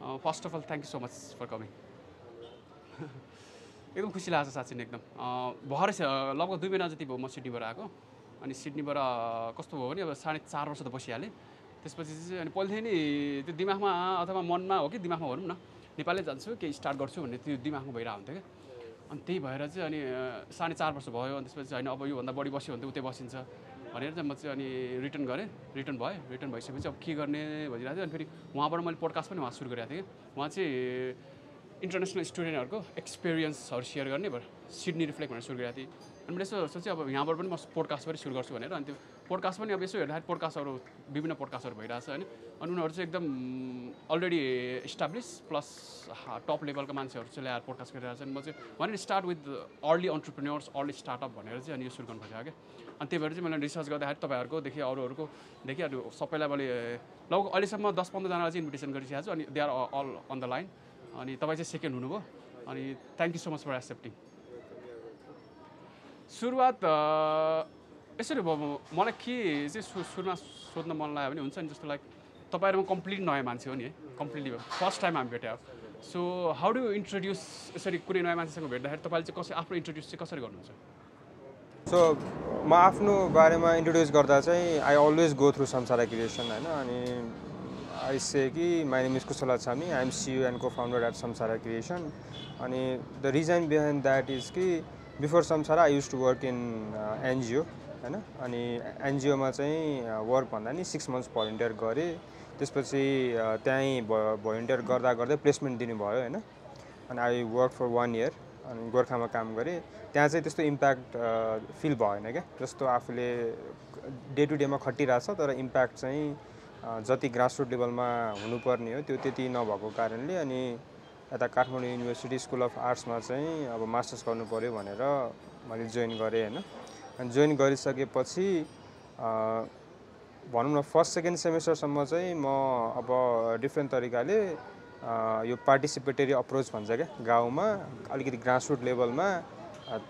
First of all thank you so much for coming एकदम खुसी लाग्छ साँच्ची नै एकदम. अँ, भर्खरै छ- लगभग दुई महिना जति भयो म सिडनीबाट आएको। अनि सिडनीबाट अँ, कस्तो भयो भने अब साढे चार वर्ष त बसिहालेँ। त्यसपछि चाहिँ अनि पहिलेदेखि नि त्यो दिमागमा अथवा मनमा हो कि दिमागमा भनौँ न नेपालै जान्छु केही स्टार्ट गर्छु भन्ने त्यो दिमागमा भइरहेको हुन्थ्यो क्या। अनि त्यही भएर चाहिँ अनि साढे चार वर्ष भयो अनि त्यसपछि होइन अब योभन्दा बढी बस्यो भने त उतै बसिन्छ। भनेर चाहिँ म चाहिँ अनि रिटर्न गरेँ। रिटर्न भयो। रिटर्न भइसकेपछि अब के गर्ने भइरहेको थियो अनि फेरि उहाँबाट मैले पोडकास्ट पनि उहाँ सुरु गरेको थिएँ। कि उहाँ चाहिँ इन्टरनेसनल स्टुडेन्टहरूको एक्सपिरियन्सहरू सेयर गर्ने भएर सिडनी रिफ्लेक्ट भनेर सुरु गरेको थिएँ। अनि यसो सोचेँ अब यहाँबाट पनि म पोडकास्ट पनि सुरु गर्छु भनेर। अनि त्यो पोडकास्ट पनि अब यसो हेर्दाखेरि पोडकास्टहरू विभिन्न पोडकास्टहरू भइरहेछ होइन। अनि उनीहरू चाहिँ एकदम अलरेडी इस्टाब्लिस प्लस टप लेभलको मान्छेहरू चाहिँ ल्याएर पोडकास्ट गरिरहेको छ अनि म चाहिँ भने start with early entrepreneurs early startup भनेर चाहिँ अनि यो सुरु गर्नु खोजेको क्या। अनि त्यही भएर चाहिँ मैले रिसर्च गर्दाखेरि तपाईँहरूकोदेखि अरूहरूकोदेखि अनि सबैलाई मैले लगभग अहिलेसम्म दस पन्ध्रजनालाई चाहिँ इन्भिटेसन गरिसकेको छु। अनि they are all on the line अनि तपाईँ चाहिँ सेकेन्ड हुनुभयो। अनि thank you so much for accepting सुरुवात यसरी भयो मलाई के चाहिँ सुरुमा सोध्न मन लाग्यो भने हुन्छ नि जस्तो लाइक तपाईँहरूमा कम्प्लिट नयाँ मान्छे हो नि है कम्प्लिटली फर्स्ट टाइम हामी भेट्यो। सो हाउ डु इन्ट्रोड्युस यसरी कुनै नयाँ मान्छेसँग भेट्दाखेरि तपाईँले चाहिँ कसरी आफ्नो इन्ट्रोड्युस चाहिँ कसरी गर्नुहुन्छ? सो म आफ्नो बारेमा इन्ट्रोड्युस गर्दा चाहिँ I always go through Sansara creation होइन? अनि आई से कि my name is Kushala Chhami I am CEO and co founder at Sansara creation अनि the reason behind that is कि before Sansara I use to work in NGO होइन अनि एनजिओमा चाहिँ work भन्दा नि सिक्स मन्थ्स भलिन्टियर गरेँ। त्यसपछि a, त्यहीँ भलिन्टियर गर्दा गर्दै प्लेसमेन्ट दिनुभयो होइन अनि I work for one year अनि गोर्खामा काम गरेँ। त्यहाँ चाहिँ त्यस्तो इम्प्याक्ट फिल भएन क्या। जस्तो आफूले डे टु डेमा खटिरहेछ तर इम्प्याक्ट चाहिँ जति ग्रासरुट लेभलमा हुनुपर्ने हो त्यो त्यति नभएको कारणले अनि यता काठमाडौँ युनिभर्सिटी स्कुल अफ आर्ट्समा चाहिँ अब मास्टर्स गर्नु पऱ्यो भनेर मैले जोइन गरेँ होइन। अनि जोइन गरिसकेपछि भनौँ न फर्स्ट सेकेन्ड सेमेस्टरसम्म चाहिँ म अब डिफ्रेन्ट तरिकाले यो पार्टिसिपेटरी अप्रोच भन्छ क्या गाउँमा अलिकति ग्रासरुट लेभलमा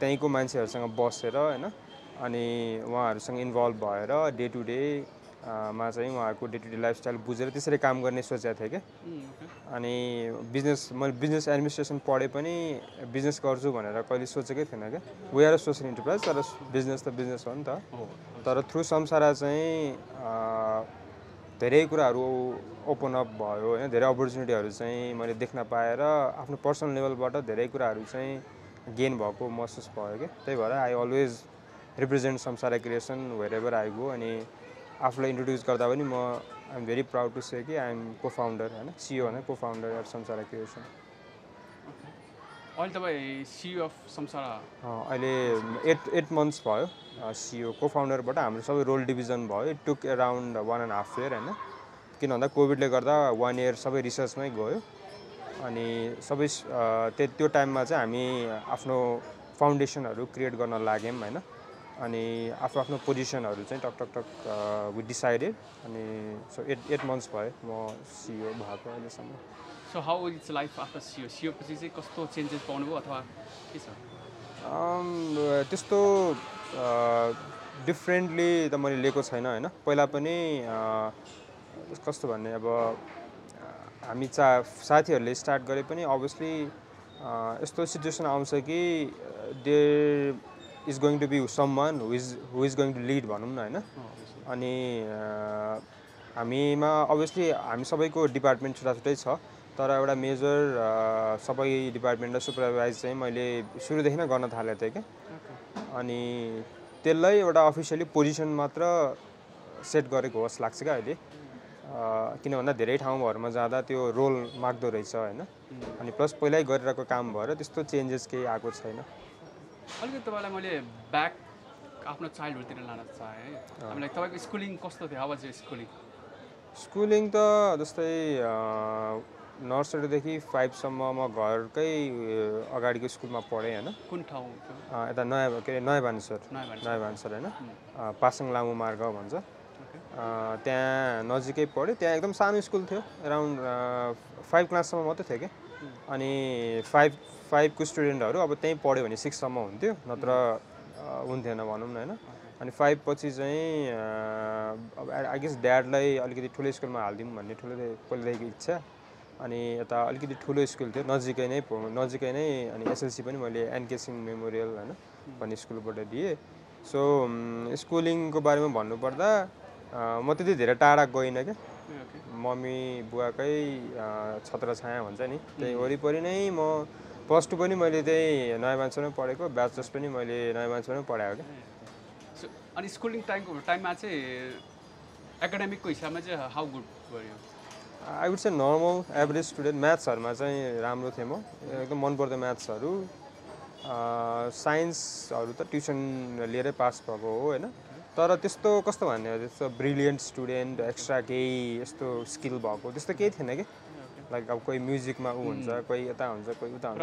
त्यहीँको मान्छेहरूसँग बसेर होइन अनि उहाँहरूसँग इन्भल्भ भएर डे टु डे मा चाहिँ उहाँहरूको डे टु डे लाइफस्टाइल बुझेर त्यसरी काम गर्ने सोचेको थिएँ क्या। अनि बिजनेस मैले बिजनेस एडमिनिस्ट्रेसन पढे पनि बिजनेस गर्छु भनेर कहिले सोचेकै थिएन क्या। We are a social enterprise तर बिजनेस त बिजनेस हो नि त। तर थ्रु संसारा चाहिँ धेरै कुराहरू ओपन अप भयो होइन। धेरै अपर्च्युनिटीहरू चाहिँ मैले देख्न पाएर आफ्नो पर्सनल लेभलबाट धेरै कुराहरू चाहिँ गेन भएको महसुस भयो क्या। त्यही भएर I always represent Sansara creation wherever I go अनि आफूलाई इन्ट्रोड्युस गर्दा पनि म I'm very proud to say कि आई एम को फाउन्डर होइन? सिओ होइन को फाउन्डर एट संसारा क्रिएसन अहिले तपाईँ सियु अफ संसारा अहिले एट एट मन्थ्स भयो सिओ को फाउन्डरबाट हाम्रो सबै रोल डिभिजन भयो। It took around one and half year होइन? किन भन्दा कोभिडले गर्दा वान इयर सबै रिसर्चमै गयो। अनि सबै त्यो टाइममा चाहिँ हामी आफ्नो फाउन्डेसनहरू क्रिएट गर्न लाग्यौँ होइन? अनि आफ्नो आफ्नो पोजिसनहरू चाहिँ talk talk talk we decided अनि सो एट एट मन्थ्स भयो म सिओ भएको अहिलेसम्म। So how it's life after CEO CEO पछि चाहिँ कस्तो चेन्जेस पाउनुभयो अथवा के छ? अम, त्यस्तो डिफ्रेन्टली त मैले लिएको छैन होइन? पहिला पनि कस्तो भन्ने अब हामी चा साथीहरूले स्टार्ट गरे पनि अभियसली यस्तो सिचुएसन आउँछ कि there is going to be someone who is who is going to lead भनौँ न होइन? अनि हामीमा अभियसली हामी सबैको डिपार्टमेन्ट छुट्टा छुट्टै छ तर एउटा मेजर सबै डिपार्टमेन्ट र सुपरभाइज चाहिँ मैले सुरुदेखि नै गर्न थालेको थिएँ क्या। अनि त्यसलाई एउटा अफिसियली पोजिसन मात्र सेट गरेको होस् लाग्छ क्या अहिले। किन भन्दा धेरै ठाउँहरूमा जाँदा त्यो रोल माग्दो रहेछ होइन? अनि प्लस पहिल्यै गरिरहेको काम भएर त्यस्तो चेन्जेस केही आएको छैन। अलिकति तपाईँलाई मैले ब्याक आफ्नो चाइल्डहुडतिर लान चाहेँ है। हामीलाई तपाईँको स्कुलिङ कस्तो थियो? अब चाहिँ स्कुलिङ स्कुलिङ त जस्तै नर्सरीदेखि फाइभसम्म म घरकै अगाडिको स्कुलमा पढेँ होइन। कुन ठाउँ यता नयाँ के अरे नयाँ भान्सर नयाँ भान्सर। होइन पासाङ लामो मार्ग भन्छ। त्यहाँ नजिकै पढ्यो त्यहाँ एकदम सानो स्कुल थियो। एराउन्ड फाइभ क्लाससम्म मात्रै थियो क्या अनि फाइभ फाइभको स्टुडेन्टहरू अब त्यहीँ पढ्यो भने सिक्ससम्म हुन्थ्यो नत्र हुन्थेन भनौँ न होइन? अनि फाइभ पछि चाहिँ अब आई गेस ड्याडलाई अलिकति ठुलो स्कुलमा हालिदिउँ भन्ने ठुलो पहिलेदेखिको इच्छा। अनि यता अलिकति ठुलो स्कुल थियो नजिकै नै नजिकै नै अनि एसएलसी पनि मैले एनके सिंह मेमोरियल होइन भन्ने स्कुलबाट दिएँ। सो स्कुलिङको बारेमा भन्नुपर्दा म त्यति धेरै टाढा गइनँ क्या। मम्मी बुवाकै छत्र छाया भन्छ नि। त्यही वरिपरि नै म प्लस टू पनि मैले त्यही नयाँ मान्छेमै पढेको ब्याचलर्स पनि मैले नयाँ मान्छेमै पढाएको क्या। अनि स्कुलिङ टाइमको टाइममा चाहिँ एकाडेमिकको हिसाबमा चाहिँ हाउ गुड भयो? I would say normal average student म्याथ्सहरूमा चाहिँ राम्रो थिएँ म। एकदम मनपर्दो म्याथ्सहरू साइन्सहरू त ट्युसन लिएरै पास भएको हो होइन? तर त्यस्तो कस्तो भन्ने त्यस्तो ब्रिलियन्ट स्टुडेन्ट एक्स्ट्रा केही यस्तो स्किल भएको त्यस्तो केही थिएन कि लाइक अब कोही म्युजिकमा ऊ हुन्छ कोही यता हुन्छ कोही उता हुन्छ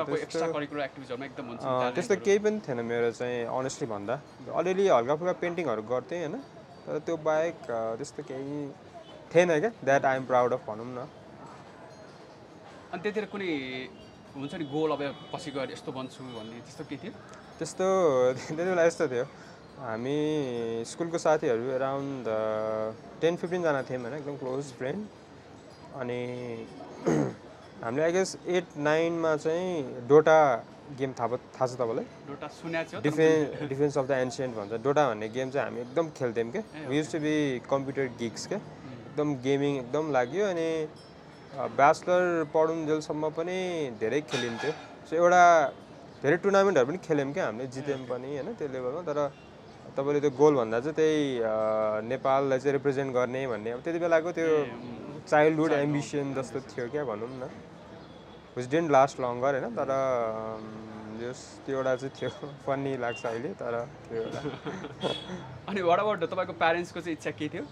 त्यस्तो केही पनि थिएन मेरो चाहिँ अनेस्टली भन्दा। अलिअलि हल्का फुल्का पेन्टिङहरू गर्थेँ होइन? तर त्यो बाहेक त्यस्तो केही थिएन क्या that I am proud of भनौँ न। अनि त्यतिर कुनै हुन्छ नि गोल अब पछि गएर यस्तो बन्छु भन्ने त्यस्तो के थियो? त्यस्तो त्यति बेला यस्तो थियो। हामी स्कुलको साथीहरू एराउन्ड टेन फिफ्टिनजना थियौँ होइन? एकदम क्लोज फ्रेन्ड अनि हामीले आई गेस एट नाइनमा चाहिँ डोटा गेम थाहा थाहा छ तपाईँलाई? Defence defence of the ancient भन्छ। डोटा भन्ने गेम चाहिँ हामी एकदम खेल्थ्यौँ क्या use to be computer geeks क्या एकदम गेमिङ एकदम लाग्यो अनि ब्याचलर पढुन्जेलसम्म पनि धेरै खेलिन्थ्यो। सो एउटा धेरै टुर्नामेन्टहरू पनि खेल्यौँ क्या हामीले? जित्यौँ पनि होइन त्यो लेभलमा तर तपाईँले त्यो गोल भन्दा चाहिँ त्यही नेपाललाई चाहिँ रिप्रेजेन्ट गर्ने भन्ने अब त्यति बेलाको त्यो चाइल्डहुड एम्बिसन जस्तो थियो क्या भनौँ न। विच डेन्ट लास्ट लङ्गर होइन? तर अम, जस त्यो एउटा चाहिँ थियो। फन्नी लाग्छ अहिले तर त्यो एउटा अनि वाट अबाउट तपाईँको प्यारेन्ट्सको चाहिँ इच्छा के थियो?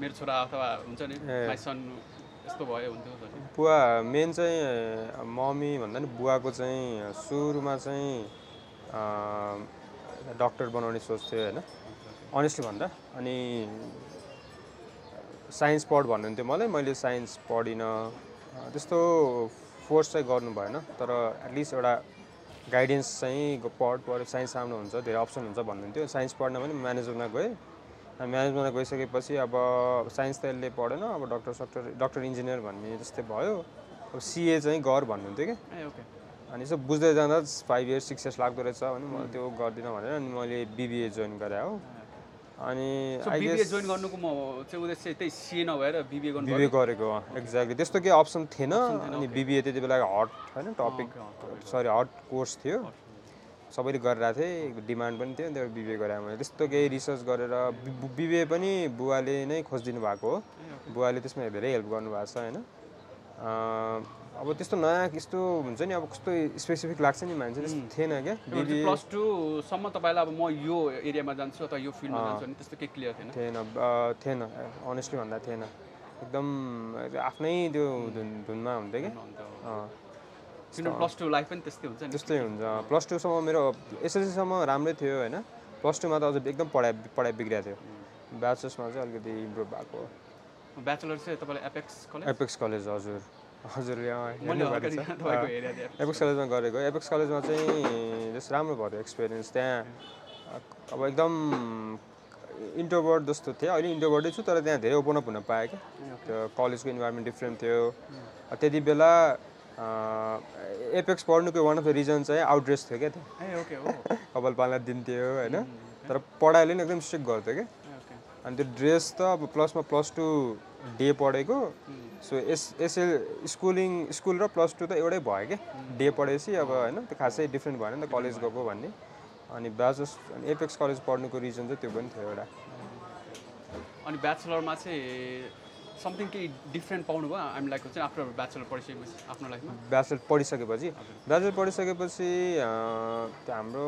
मेरो छोरा अथवा हुन्छ नि यस्तो भयो हुन्थ्यो। बुवा मेन चाहिँ मम्मी भन्दा नि बुवाको चाहिँ सुरुमा चाहिँ डक्टर बनाउने सोच थियो होइन? अनेस्टली भन्दा। अनि साइन्स पढ भन्नुहुन्थ्यो मलाई मैले साइन्स पढिनँ। त्यस्तो फोर्स चाहिँ गर्नु भएन तर एटलिस्ट एउटा गाइडेन्स चाहिँ पढ पढ साइन्स राम्रो हुन्छ धेरै अप्सन हुन्छ भन्नुहुन्थ्यो। साइन्स पढ्न पनि म्यानेजमेन्टमा गएँ। अनि म्यानेजमेन्टमा गइसकेपछि अब साइन्स त यसले पढेन अब डक्टर सक्टर डक्टर इन्जिनियर भन्ने जस्तै भयो। अब सिए चाहिँ गर भन्नुहुन्थ्यो कि। अनि यसो बुझ्दै जाँदा फाइभ इयर्स सिक्स इयर्स लाग्दो रहेछ भने म त्यो गर्दिनँ भनेर अनि मैले बिबिए जोइन गरेँ हो। अनि बिबिए जोइन गर्नुको म चाहिँ उद्देश्य त्यही सिए नभएर बिबिए गर्नु बिबिए गरेको एक्ज्याक्टली त्यस्तो केही अप्सन थिएन अनि बिबिए त्यति बेला हट होइन टपिक सरी हट कोर्स थियो। सबैले गरिरहेको थिएँ डिमान्ड पनि थियो त्यहाँबाट बिबिए गरेँ मैले। त्यस्तो केही रिसर्च गरेर बिबिए पनि बुवाले नै खोजिदिनु भएको हो। बुवाले त्यसमा धेरै हेल्प गर्नुभएको छ होइन? अब त्यस्तो नयाँ यस्तो हुन्छ नि अब कस्तो स्पेसिफिक लाग्छ नि मान्छे त्यस्तो थिएन क्या प्लस टूसम्म तपाईँलाई अब म यो एरियामा जान्छु अथवा यो फिल्डमा जान्छु भने त्यस्तो केही क्लियर थिएन थिएन थिएन अनेस्टली भन्दा थिएन एकदम आफ्नै त्यो धुन धुनमा हुन्थ्यो कि अन्त अँ, किनभने प्लस टू लाइफ पनि त्यस्तै हुन्छ नि त्यस्तै हुन्छ प्लस टूसम्म मेरो एसएलसीसम्म राम्रै थियो होइन प्लस टूमा त अझ एकदम पढाइ पढाइ बिग्रिएको थियो ब्याचलर्समा चाहिँ अलिकति इम्प्रुभ भएको ब्याचलर चाहिँ तपाईँले एपेक्स कलेज एपेक्स कलेज हजुर। एरिया दिएँ एपेक्स कलेजमा गरेको एपेक्स कलेजमा चाहिँ जस राम्रो भयो एक्सपिरियन्स त्यहाँ अब एकदम इन्टोभर्ट जस्तो थिएँ अहिले इन्टोभर्टै छु तर त्यहाँ धेरै ओपन अप हुन पाएँ क्या त्यो कलेजको इन्भाइरोमेन्ट डिफ्रेन्ट थियो त्यति बेला एपेक्स पढ्नुको वान अफ द रिजन चाहिँ आउटड्रेस थियो क्या हो कपाल पाल्न दिन्थ्यो होइन तर पढाइले नि एकदम स्ट्रिक्ट गर्थ्यो क्या अनि त्यो ड्रेस त अब प्लसमा प्लस टू डे पढेको। So S SL schooling school र प्लस टू त एउटै भयो क्या। डे पढेपछि अब होइन त्यो खासै डिफ्रेन्ट भएन नि त कलेज गएको भन्ने। अनि ब्याचलर्स अनि एपेक्स कलेज पढ्नुको रिजन चाहिँ त्यो पनि थियो एउटा। अनि ब्याचलरमा चाहिँ समथिङ केही डिफ्रेन्ट पाउनुभयो आइम लाइक हुन्छ आफ्टर ब्याचलर पढिसकेपछि आफ्नो लाइफमा ब्याचलर पढिसकेपछि। ब्याचलर पढिसकेपछि हाम्रो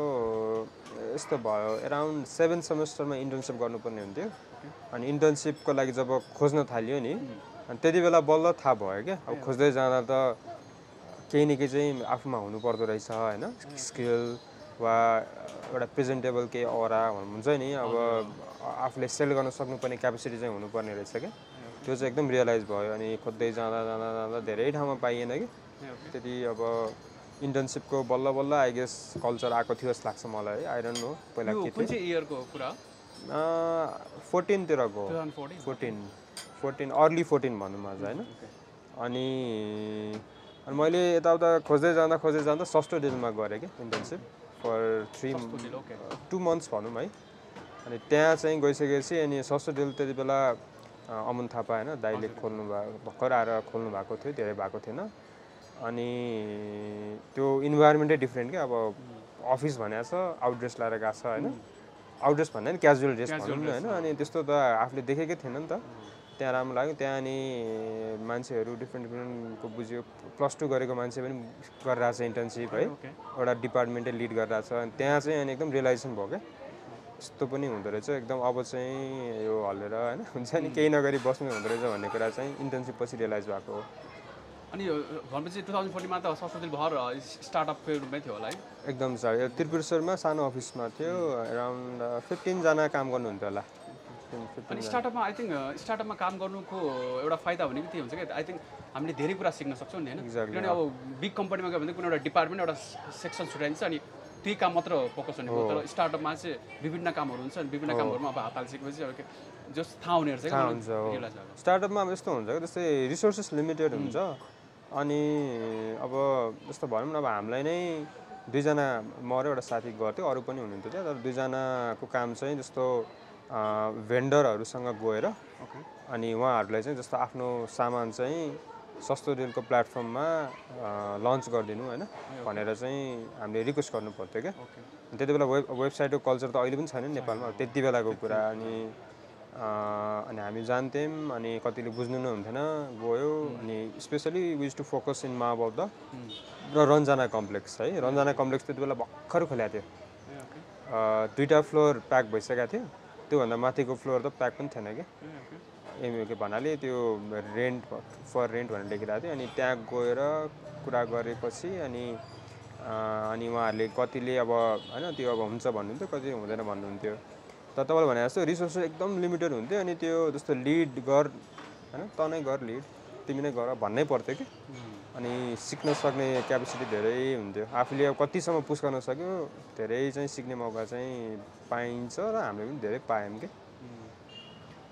यस्तो भयो एराउन्ड सेभेन सेमेस्टरमा इन्टर्नसिप गर्नुपर्ने हुन्थ्यो। अनि इन्टर्नसिपको लागि जब खोज्न थाल्यो नि अनि त्यति बेला बल्ल थाहा भयो क्या। अब खोज्दै जाँदा त केही न केही चाहिँ आफूमा हुनुपर्दो रहेछ होइन? स्किल वा एउटा प्रेजेन्टेबल केही अरा हुन्छ नि। अब आफूले सेल गर्न सक्नुपर्ने क्यापेसिटी चाहिँ हुनुपर्ने रहेछ क्या। त्यो चाहिँ एकदम रियलाइज भयो अनि खोज्दै जाँदा जाँदा जाँदा धेरै ठाउँमा पाइएन कि। त्यति अब इन्टर्नसिपको बल्ल बल्ल आई गेस कल्चर आएको थियो जस्तो लाग्छ मलाई। है आई डोन्ट नो पहिला के इयरको कुरा? फोर्टिनतिरको फोर्टिन फोर्टिन अर्ली फोर्टिन भनौँ अझ होइन? अनि अनि मैले यताउता खोज्दै जाँदा खोज्दै जाँदा सस्तो डिलमा गरेँ कि internship for three. Two months भनौँ है। अनि त्यहाँ चाहिँ गइसकेपछि अनि सस्तो डिल त्यति बेला अमन थापा होइन दाइले खोल्नु भएको भर्खर आएर खोल्नु भएको थियो धेरै भएको थिएन। अनि त्यो इन्भाइरोमेन्टै डिफ्रेन्ट क्या अब अफिस भनेको छ आउट ड्रेस लगाएर गएको छ होइन? आउट ड्रेस भन्दा नि क्याजुअल ड्रेस भनौँ न होइन? अनि त्यस्तो त आफूले देखेकै थिएन नि त। त्यहाँ राम्रो लाग्यो। त्यहाँ अनि मान्छेहरू डिफ्रेन्ट डिफ्रेन्टको बुझ्यो। प्लस टू गरेको मान्छे पनि गरिरहेको छ इन्टर्नसिप है एउटा डिपार्टमेन्टै लिड गरिरहेको छ अनि त्यहाँ चाहिँ अनि एकदम रियलाइजेसन भयो क्या। यस्तो पनि हुँदो रहेछ। एकदम अब चाहिँ यो हलेर होइन हुन्छ नि केही नगरी बस्नु हुँदो रहेछ भन्ने कुरा चाहिँ इन्टर्नसिप पछि रियलाइज भएको हो। अनि भनेपछि टु थाउजन्ड फोर्टिनमा त सस्तो भर स्टार्टअपको रूपमै थियो होला है? एकदम छ यो त्रिपुरेश्वरमा सानो अफिसमा थियो एराउन्ड फिफ्टिनजना काम गर्नुहुन्थ्यो होला। अनि स्टार्टअपमा आई थिङ्क स्टार्टअपमा काम गर्नुको एउटा फाइदा भनेको त्यही हुन्छ क्या आई थिङ्क हामीले धेरै कुरा सिक्न सक्छौँ नि होइन? किनभने अब बिग कम्पनीमा गयो भने कुनै एउटा डिपार्टमेन्ट एउटा सेक्सन छुट्याइन्छ अनि त्यही काम मात्र फोकस हुने भयो तर स्टार्टअपमा चाहिँ विभिन्न कामहरू हुन्छ विभिन्न कामहरूमा अब हात हालिसकेपछि अब जस थाहा हुनेहरू चाहिँ हुन्छ हो। स्टार्टअपमा अब यस्तो हुन्छ जस्तै रिसोर्सेस लिमिटेड हुन्छ अनि अब जस्तो भनौँ न अब हामीलाई नै दुईजना म र एउटा साथी गर्थ्यो अरू पनि हुनुहुन्थ्यो त्यहाँ तर दुईजनाको काम चाहिँ जस्तो भेन्डरहरूसँग गएर अनि उहाँहरूलाई चाहिँ जस्तो आफ्नो सामान चाहिँ सस्तो डिलको प्लेटफर्ममा लन्च गरिदिनु होइन? भनेर चाहिँ हामीले रिक्वेस्ट गर्नु पर्थ्यो क्या? त्यति बेला वेब वेबसाइटको कल्चर त अहिले पनि छैन नि नेपालमा त्यति बेलाको कुरा अनि अनि हामी जान्थ्यौँ अनि कतिले बुझ्नु नै हुन्थेन गयो अनि especially was to focus in Mahaboudha र रन्जना कम्प्लेक्स है? रन्जना कम्प्लेक्स त्यति बेला भर्खर खोलेको थियो। दुईवटा फ्लोर प्याक भइसकेको थियो त्योभन्दा माथिको फ्लोर त प्याक पनि थिएन क्या? एमयुके भन्नाले त्यो रेन्ट फर रेन्ट भनेर लेखिरहेको थियो। अनि त्यहाँ गएर कुरा गरेपछि अनि अनि उहाँहरूले कतिले अब होइन त्यो अब हुन्छ भन्नुहुन्थ्यो कति हुँदैन भन्नुहुन्थ्यो। तर तपाईँले भने जस्तो रिसोर्सेस एकदम लिमिटेड हुन्थ्यो अनि त्यो जस्तो लिड गर होइन त नै गर लिड तिमी नै गर भन्नै पर्थ्यो कि। अनि सिक्न सक्ने क्यापेसिटी धेरै हुन्थ्यो। आफूले अब कतिसम्म पुस गर्न सक्यो धेरै चाहिँ सिक्ने मौका चाहिँ पाइन्छ र हामीले पनि धेरै पायौँ कि।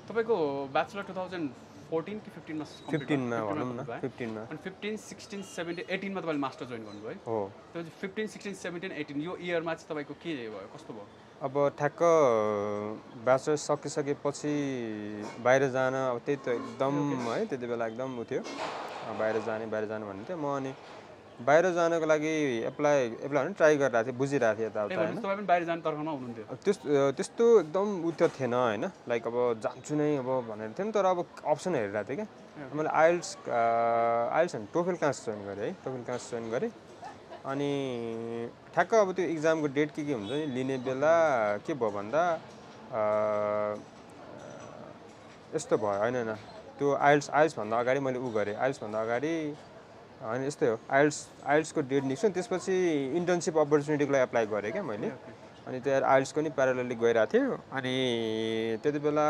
तपाईँको ब्याचलर टु थाउजन्ड फोर्टिन कि फिफ्टिनमा फिफ्टिनमा भनौँ न फिफ्टिनमा अनि फिफ्टिन सिक्सटिन सेभेन्टिन एटिनमा तपाईँले मास्टर जोइन गर्नुभयो हो? त्यो फिफ्टिन सिक्सटिन सेभेन्टिन एटिन यो इयरमा चाहिँ तपाईँको के भयो? कस्तो भयो? अब ठ्याक्क ब्याचलर सकिसकेपछि बाहिर जान अब त्यही त एकदम है त्यति बेला एकदम उ थियो। बाहिर जाने बाहिर जाने भन्ने थियो। म अनि बाहिर जानको लागि एप्लाई एप्लाई भने ट्राई गरिरहेको थिएँ बुझिरहेको थिएँ यताउता तपाईँ बाहिर जाने तर्खरमा हुनुहुन्थ्यो। त्यस त्यस्तो एकदम उ त थिएन होइन? लाइक अब जान्छु नै अब भनेर थियो नि तर अब अप्सन हेरिरहेको थिएँ क्या। मैले आइल्स आइल्स होइन टोफेल क्लास जोइन गरेँ है? टोफेल क्लास जोइन गरेँ। अनि ठ्याक्क अब त्यो इक्जामको डेट के के हुन्छ नि लिने बेला के भयो भन्दा अ, यस्तो भयो होइन होइन? त्यो आइल्स आइल्सभन्दा अगाडि मैले उ गरेँ। आइल्सभन्दा अगाडि होइन यस्तै हो आइल्स आइल्सको डेट निस्क्यो त्यसपछि इन्टर्नसिप अपर्च्युनिटीको लागि एप्लाई गरेँ क्या मैले। अनि त्यहाँ आइल्सको नि प्यारालली गइरहेको थियो अनि त्यति बेला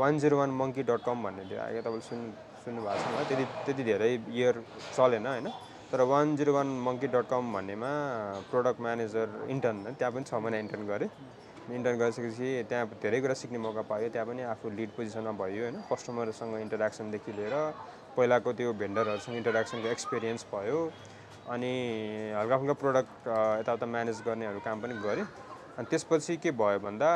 one zero one monkey dot com भन्ने थियो। अहिले तपाईँले सुन् सुन्नु भएको छ त्यति त्यति धेरै इयर चलेन होइन। तर one zero one monkey dot com भन्नेमा प्रोडक्ट म्यानेजर इन्टर्न त्यहाँ पनि छ महिना इन्टर्न गरेँ। इन्टर्न गरिसकेपछि त्यहाँ धेरै कुरा सिक्ने मौका पायो। त्यहाँ पनि आफू लिड पोजिसनमा भयो होइन। कस्टमरसँग इन्टरेक्सनदेखि लिएर पहिलाको त्यो भेन्डरहरूसँग इन्टरेक्सनको एक्सपिरियन्स भयो अनि हल्का फुल्का प्रोडक्ट यताउता म्यानेज गर्नेहरू काम पनि गरेँ। अनि त्यसपछि के भयो भन्दा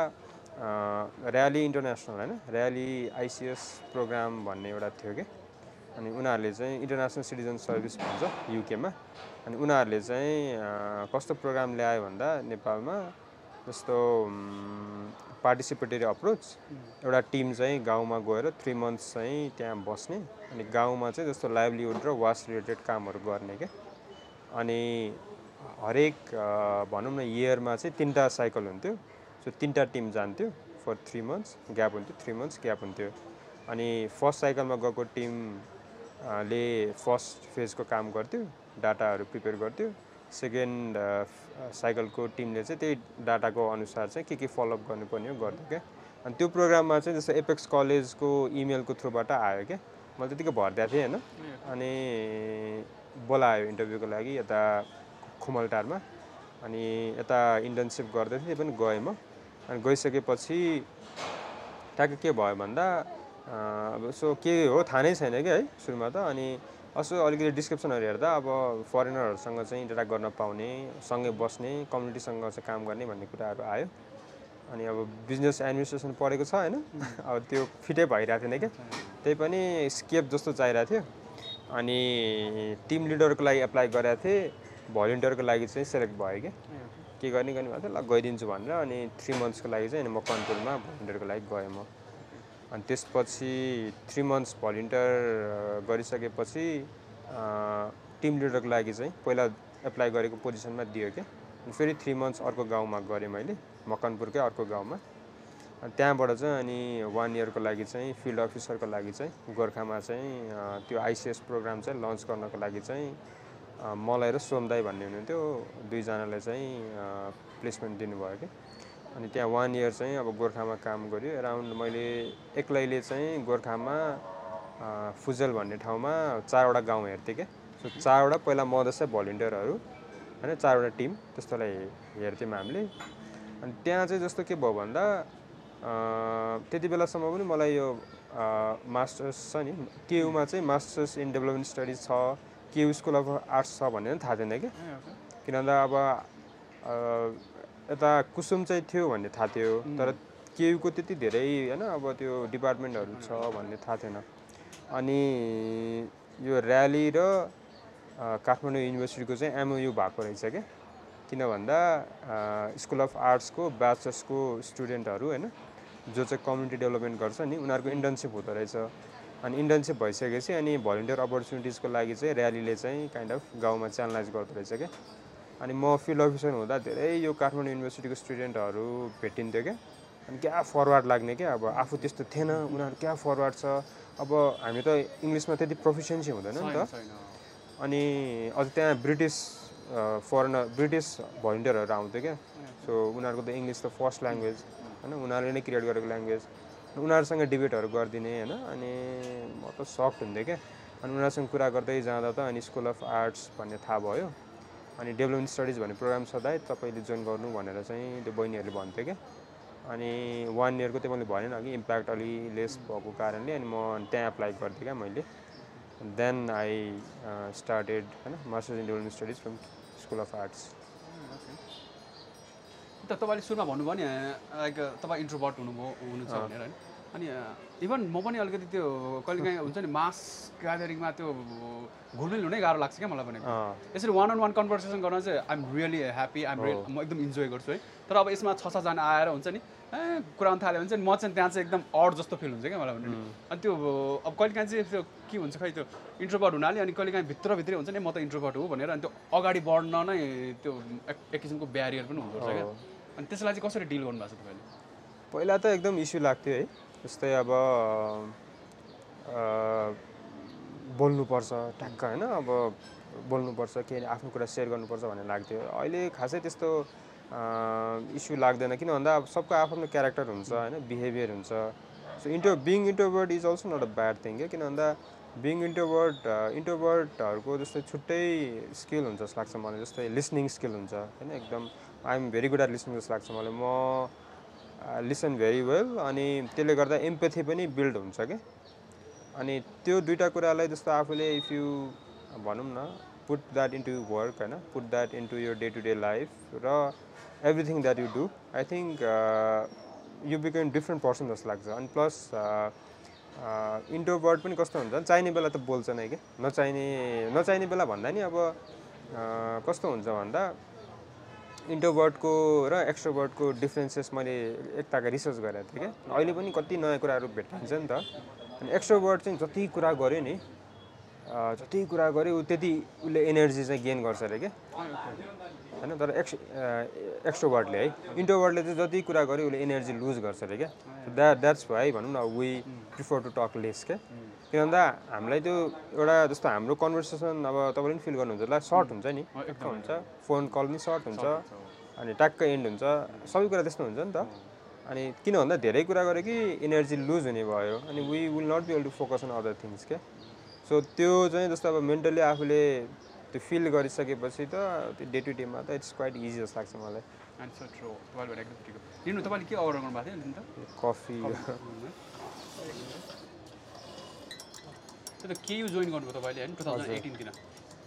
ऱ्याली इन्टरनेसनल होइन? ऱ्याली आइसिएस प्रोग्राम भन्ने एउटा थियो कि? अनि उनीहरूले चाहिँ इन्टरनेसनल सिटिजन सर्भिस भन्छ युकेमा अनि उनीहरूले चाहिँ कस्तो प्रोग्राम ल्यायो भन्दा नेपालमा जस्तो पार्टिसिपेटरी अप्रोच एउटा टिम चाहिँ गाउँमा गएर थ्री मन्थ्स चाहिँ त्यहाँ बस्ने अनि गाउँमा चाहिँ जस्तो लाइभलीहुड र वास रिलेटेड कामहरू गर्ने क्या अनि हरेक भनौँ न इयरमा चाहिँ तिनवटा साइकल हुन्थ्यो। सो तिनवटा टिम जान्थ्यो फर थ्री मन्थ्स ग्याप हुन्थ्यो थ्री मन्थ्स ग्याप हुन्थ्यो। अनि फर्स्ट साइकलमा गएको टिम अ, ले फर्स्ट फेजको काम गर्थ्यो डाटाहरू प्रिपेयर गर्थ्यो। सेकेन्ड साइकलको टिमले चाहिँ त्यही डाटाको अनुसार चाहिँ के के फलोअप गर्नुपर्ने हो गर्थ्यो क्या अनि त्यो प्रोग्राममा चाहिँ जस्तो एपेक्स कलेजको इमेलको थ्रुबाट आयो क्या मैले त्यतिकै भरिदिएको थिएँ होइन? अनि बोलायो इन्टरभ्यूको लागि यता खुमलटारमा। अनि यता इन्टर्नसिप गर्दै थिएँ पनि गएँ म। अनि गइसकेपछि ट्याक्क के भयो भन्दा अब सो के हो थाहा नै छैन कि है सुरुमा त। अनि असो अलिकति डिस्क्रिप्सनहरू हेर्दा अब फरेनरहरूसँग चाहिँ इन्टरेक्ट गर्न पाउने सँगै बस्ने कम्युनिटीसँग चाहिँ काम गर्ने भन्ने कुराहरू आयो। अनि अब बिजनेस एडमिनिस्ट्रेसन पढेको छ होइन? अब त्यो फिटै भइरहेको थिएन क्या? त्यही पनि स्केप जस्तो चाहिरहेको थियो। अनि टिम लिडरको लागि एप्लाई गरेको थिएँ। भलिन्टियरको लागि चाहिँ सेलेक्ट भयो क्या। के गर्ने गर्ने भएको थियो ल गइदिन्छु भनेर अनि थ्री मन्थ्सको लागि चाहिँ अनि म कन्ट्रोलमा भलिन्टियरको लागि गएँ म। अनि त्यसपछि थ्री मन्थ्स भलिन्टियर गरिसकेपछि टिम लिडरको लागि चाहिँ पहिला एप्लाई गरेको पोजिसनमा दियो क्या अनि फेरि थ्री मन्थ्स अर्को गाउँमा गरेँ मैले मकनपुरकै अर्को गाउँमा। अनि त्यहाँबाट चाहिँ अनि वान इयरको लागि चाहिँ फिल्ड अफिसरको लागि चाहिँ गोर्खामा चाहिँ त्यो आइसिएस प्रोग्राम चाहिँ लन्च गर्नको लागि चाहिँ मलाई र सोमदाई भन्ने हुनुहुन्थ्यो। दुईजनाले चाहिँ प्लेसमेन्ट दिनुभयो कि। अनि त्यहाँ वान इयर चाहिँ अब गोर्खामा काम गऱ्यो। एराउन्ड मैले एक्लैले चाहिँ गोर्खामा फुजेल भन्ने ठाउँमा चारवटा गाउँ हेर्थेँ क्या। सो चारवटा पहिला म जस्तै भलिन्टियरहरू होइन चारवटा टिम त्यस्तोलाई हेर्थ्यौँ हामीले। अनि त्यहाँ चाहिँ जस्तो के भयो भन्दा त्यति बेलासम्म पनि मलाई यो मास्टर्स छ नि। केयुमा चाहिँ मास्टर्स इन डेभलपमेन्ट स्टडिज छ केयु स्कुल अफ आर्ट्स छ भन्ने पनि थाहा थिएन कि किन भन्दा अब यता कुसुम चाहिँ थियो भन्ने थाहा थियो तर केयुको त्यति धेरै होइन अब त्यो डिपार्टमेन्टहरू छ भन्ने थाहा थिएन। अनि यो ऱ्याली र काठमाडौँ युनिभर्सिटीको चाहिँ एमओयु भएको रहेछ क्या किन भन्दा स्कुल अफ आर्ट्सको ब्याचलर्सको स्टुडेन्टहरू होइन जो चाहिँ कम्युनिटी डेभलपमेन्ट गर्छ नि उनीहरूको इन्टर्नसिप हुँदो रहेछ। अनि इन्टर्नसिप भइसकेपछि अनि भलिन्टियर अपर्च्युनिटिजको लागि चाहिँ ऱ्यालीले चाहिँ काइन्ड अफ गाउँमा च्यानलाइज गर्दो रहेछ क्या अनि म फिल्ड अफिसर हुँदा धेरै यो काठमाडौँ युनिभर्सिटीको स्टुडेन्टहरू भेटिन्थ्यो क्या। अनि क्या फरवार्ड लाग्ने क्या? अब आफू त्यस्तो थिएन उनीहरू क्या फरवार्ड छ? अब हामी त इङ्ग्लिसमा त्यति प्रोफिसियन्सी हुँदैन नि त। अनि अझ त्यहाँ ब्रिटिस फरेनर ब्रिटिस भलिन्टियरहरू आउँथ्यो क्या। सो उनीहरूको त इङ्ग्लिस त फर्स्ट ल्याङ्ग्वेज होइन? उनीहरूले नै क्रिएट गरेको ल्याङ्ग्वेज उनीहरूसँग डिबेटहरू गरिदिने होइन? अनि म त सक्ट हुन्थेँ क्या। अनि उनीहरूसँग कुरा गर्दै जाँदा त अनि स्कुल अफ आर्ट्स भन्ने थाहा भयो। अनि डेभलपमेन्ट स्टडिज भन्ने प्रोग्राम सधैँ तपाईँले जोइन गर्नु भनेर चाहिँ त्यो बहिनीहरूले भन्थ्यो क्या। अनि वान इयरको त्यो मैले भनेन अघि इम्प्याक्ट अलि लेस भएको कारणले अनि म त्यहाँ एप्लाई गर्थेँ क्या मैले। देन आई स्टार्टेड होइन masters in development studies from school of arts त तपाईँले सुरुमा भन्नुभयो नि लाइक तपाईँ इन्ट्रोभर्ट हुनुभयो हुनुहुन्छ भनेर होइन? अनि इभन म पनि अलिकति त्यो कहिलेकाहीँ हुन्छ नि मास ग्यादरिङमा त्यो घुलमिल हुनै गाह्रो लाग्छ क्या मलाई पनि यसरी वान अन वान कन्भर्सेसन गर्न चाहिँ I'm really happy I'm real म एकदम इन्जोय गर्छु है। तर अब यसमा छ छजना आएर हुन्छ नि ए कुरा थाल्यो भने चाहिँ म चाहिँ त्यहाँ चाहिँ एकदम अड जस्तो फिल हुन्छ क्या मलाई भने अनि त्यो अब कहिलेकाहीँ चाहिँ त्यो के हुन्छ खै त्यो इन्ट्रोभर्ट हुनाले अनि कहिलेकाहीँ भित्रभित्रै हुन्छ नि म त इन्ट्रोभर्ट हो भनेर अनि त्यो अगाडि बढ्न नै त्यो एक एक किसिमको ब्यारियर पनि हुँदो रहेछ क्या। अनि त्यसलाई चाहिँ कसरी डिल गर्नुभएको छ तपाईँले? पहिला त एकदम इस्यु लाग्थ्यो है। जस्तै अब बोल्नुपर्छ ठ्याक्क होइन? अब बोल्नुपर्छ के आफ्नो कुरा सेयर गर्नुपर्छ भन्ने लाग्थ्यो। अहिले खासै त्यस्तो इस्यु लाग्दैन। किन भन्दा अब सबको आफ्नो क्यारेक्टर हुन्छ होइन? बिहेभियर हुन्छ। So into being introvert is also not a bad thing क्या? किन भन्दा बिङ इन्टोभर्ट इन्टोभर्टहरूको जस्तै छुट्टै स्किल हुन्छ जस्तो लाग्छ मलाई। जस्तै लिसनिङ स्किल हुन्छ होइन? एकदम I'm very good at listening जस्तो लाग्छ मलाई। म लिसन भेरी वेल अनि त्यसले गर्दा एम्पेथी पनि बिल्ड हुन्छ क्या अनि त्यो दुइटा कुरालाई जस्तो आफूले इफ यु भनौँ न पुट द्याट इन्टु वर्क होइन? Put that into your day to day life र everything that you do I think you become different person जस्तो लाग्छ। अनि प्लस इन्ट्रोभर्ट पनि कस्तो हुन्छ? चाहिने बेला त बोल्छ नै क्या नचाहिने नचाहिने बेला भन्दा नि अब अ, कस्तो हुन्छ भन्दा इन्ट्रोभर्टको र एक्स्ट्रोभर्टको डिफ्रेन्सेस मैले एकताका रिसर्च गरेको थिएँ क्या। अहिले पनि कति नयाँ कुराहरू भेटिन्छ नि त। अनि एक्स्ट्रोभर्ट चाहिँ जति कुरा गर्यो नि जति कुरा गर्यो ऊ त्यति उसले एनर्जी चाहिँ गेन गर्छ अरे क्या। होइन तर एक्स एक्स्ट्रोभर्टले है इन्ट्रोभर्टले चाहिँ जति कुरा गर्यो उसले एनर्जी लुज गर्छ अरे क्या। द्याट द्याट्स भाइ भनौँ न we prefer to talk less क्या। किन भन्दा हामीलाई त्यो एउटा जस्तो हाम्रो कन्भर्सेसन अब तपाईँले पनि फिल गर्नुहुन्छ होला सर्ट हुन्छ नि। हुन्छ। फोन कल पनि सर्ट हुन्छ। अनि ट्याक्क एन्ड हुन्छ। सबै कुरा त्यस्तो हुन्छ नि त। अनि किन भन्दा धेरै कुरा गऱ्यो कि एनर्जी लुज हुने भयो। अनि we will not be able to focus on other things क्या सो त्यो चाहिँ जस्तो अब मेन्टली आफूले त्यो फिल गरिसकेपछि त त्यो डे टु डेमा त इट्स क्वाइट इजी जस्तो लाग्छ मलाई। एन्ड त्यो त केयु जोइन गर्नुभयो तपाईँले होइन? टु थाउजन्ड एटिनतिर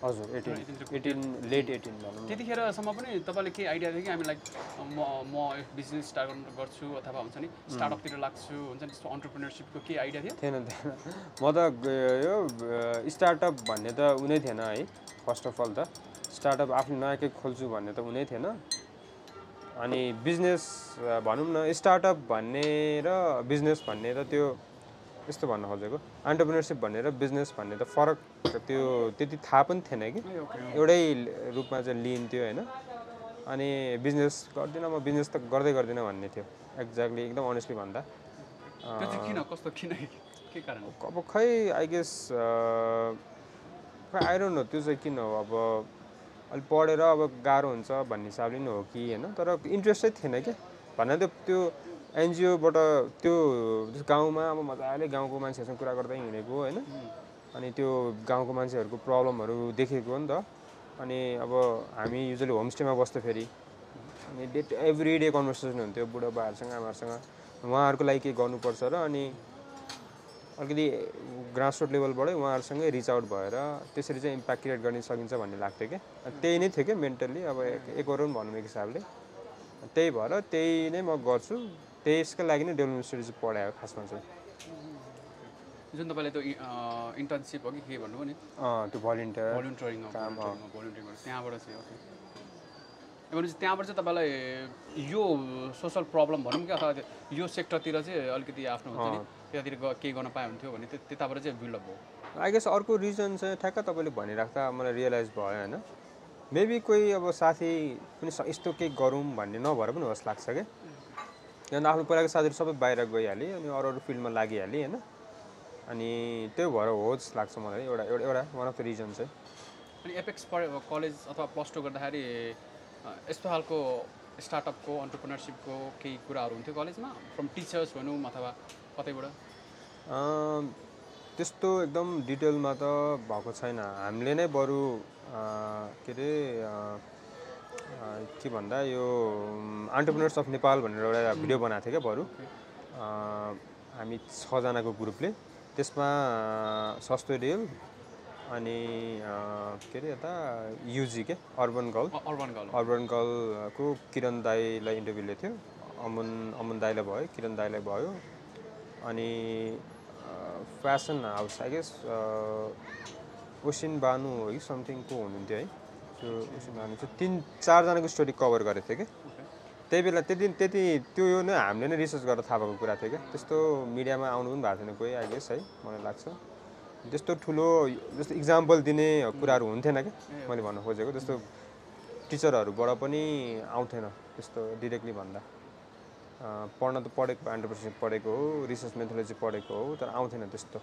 हजुर एटिन 18 एटिन लेट एटिन भनौँ त्यतिखेरसम्म पनि तपाईँले केही आइडिया थियो कि हामी लाइक म म बिजनेस स्टार्ट गर्नु गर्छु अथवा हुन्छ नि स्टार्टअपतिर लाग्छु हुन्छ नि त्यस्तो अन्टरप्रिनरसिपको केही आइडिया थियो? थिएन थिएन। म त यो स्टार्टअप भन्ने त उनै थिएन है फर्स्ट अफ अल त। स्टार्टअप आफ्नो नयाँ केही खोल्छु भन्ने त उनै थिएन। अनि बिजनेस भनौँ न स्टार्टअप भन्ने र बिजनेस भन्ने त त्यो यस्तो भन्न खोजेको। अन्टरप्रिनरसिप भन्ने र बिजनेस भन्ने त फरक त्यो त्यति थाहा पनि थिएन कि। एउटै रूपमा चाहिँ लिइन्थ्यो होइन। अनि बिजनेस गर्दिनँ म बिजनेस त गर्दै गर्दिनँ भन्ने थियो। एक्ज्याक्टली एकदम अनेस्टली भन्दा। चाहिँ अब खै आई गेस खै डोन्ट नो त्यो चाहिँ किन हो? अब अलिक पढेर अब गाह्रो हुन्छ भन्ने हिसाबले नि हो कि होइन? तर इन्ट्रेस्टै थिएन क्या भन्दा त्यो त्यो एनजिओबाट त्यो गाउँमा अब मजाले गाउँको मान्छेहरूसँग कुरा गर्दै हिँडेको होइन। अनि त्यो गाउँको मान्छेहरूको प्रब्लमहरू देखेको हो नि त। अनि अब हामी युजली होमस्टेमा बस्थ्यो फेरि अनि डे एभ्री डे कन्भर्सेसन हुन्थ्यो बुढो बाहरूसँग आमाहरूसँग। उहाँहरूको लागि के गर्नुपर्छ र अनि अलिकति ग्रासरुट लेभलबाटै उहाँहरूसँगै रिच आउट भएर त्यसरी चाहिँ इम्प्याक्ट क्रिएट गर्न सकिन्छ भन्ने लाग्थ्यो क्या। त्यही नै थियो क्या मेन्टल्ली अब एक वरौँ भनौँ एक हिसाबले। त्यही भएर त्यही नै म गर्छु। त्यसको लागि नै डेभलपमेन्ट स्टडिज पढायो खासमा चाहिँ। जुन तपाईँले त्यो इन्टर्नसिप हो कि के भन्नुभयो नि? त्यो भलिन्टियर भोलिन्टियरिङ काम, भोलिन्टियरिङ त्यहाँबाट चाहिँ ओके भनेपछि त्यहाँबाट चाहिँ तपाईँलाई यो सोसल प्रब्लम भनौँ कि अथवा यो सेक्टरतिर चाहिँ अलिकति आफ्नो हुन्छ नि त्यतातिर केही गर्न पाए हुन्थ्यो भने त्य- त्यताबाट चाहिँ बिल्डअप भयो। आई गेस अर्को रिजन चाहिँ ठ्याक्क तपाईँले भनिराख्दा मलाई रियलाइज भयो होइन? मेबी कोही अब साथी पनि यस्तो केही गरौँ भन्ने नभएर पनि होस् लाग्छ क्या किनभने आफ्नो पहिलाको साथीहरू सबै बाहिर गइहालेँ अनि अरू अरू फिल्डमा लागिहालेँ होइन। अनि त्यो भएर होस् लाग्छ मलाई एउटा एउटा एउटा वान अफ द रिजन चाहिँ। अनि एपेक्स पढे कलेज अथवा प्लस टू गर्दाखेरि यस्तो खालको स्टार्टअपको अन्टरप्रिनरसिपको केही कुराहरू हुन्थ्यो कलेजमा फ्रम टिचर्स भनौँ अथवा कतैबाट? त्यस्तो एकदम डिटेलमा त भएको छैन। हामीले नै बरु के अरे के भन्दा यो अन्टरप्रिनर्स अफ नेपाल भनेर एउटा भिडियो बनाएको थियो क्या बरु। हामी छजनाको ग्रुपले। त्यसमा सस्तो रेल अनि के अरे यता युजी के अर्बन गर्ल अ- अर्बन गर्ल अर्बन गर्लको किरण दाईलाई इन्टरभ्यू लिएको थियो। अमन अमन दाईलाई भयो किरण दाईलाई भयो। अनि फेसन हाउस आई गेस ओसिन बानु हो कि समथिङको हुनुहुन्थ्यो है त्यो ओसिन बानु चाहिँ तिन चारजनाको स्टोरी कभर गरेको थियो कि त्यही बेला त्यति त्यति त्यो यो नै हामीले नै रिसर्च गरेर थाहा भएको कुरा थियो क्या त्यस्तो मिडियामा आउनु पनि भएको थिएन कोही आई गेस है मलाई लाग्छ त्यस्तो ठुलो जस्तो इक्जाम्पल दिने कुराहरू हुन्थेन क्या मैले भन्न खोजेको त्यस्तो टिचरहरूबाट पनि आउँथेन त्यस्तो डिरेक्टली भन्दा पढ्न त पढेको एन्टरप्रिनरसिप पढेको हो रिसर्च मेथोलोजी पढेको हो तर आउँथेन त्यस्तो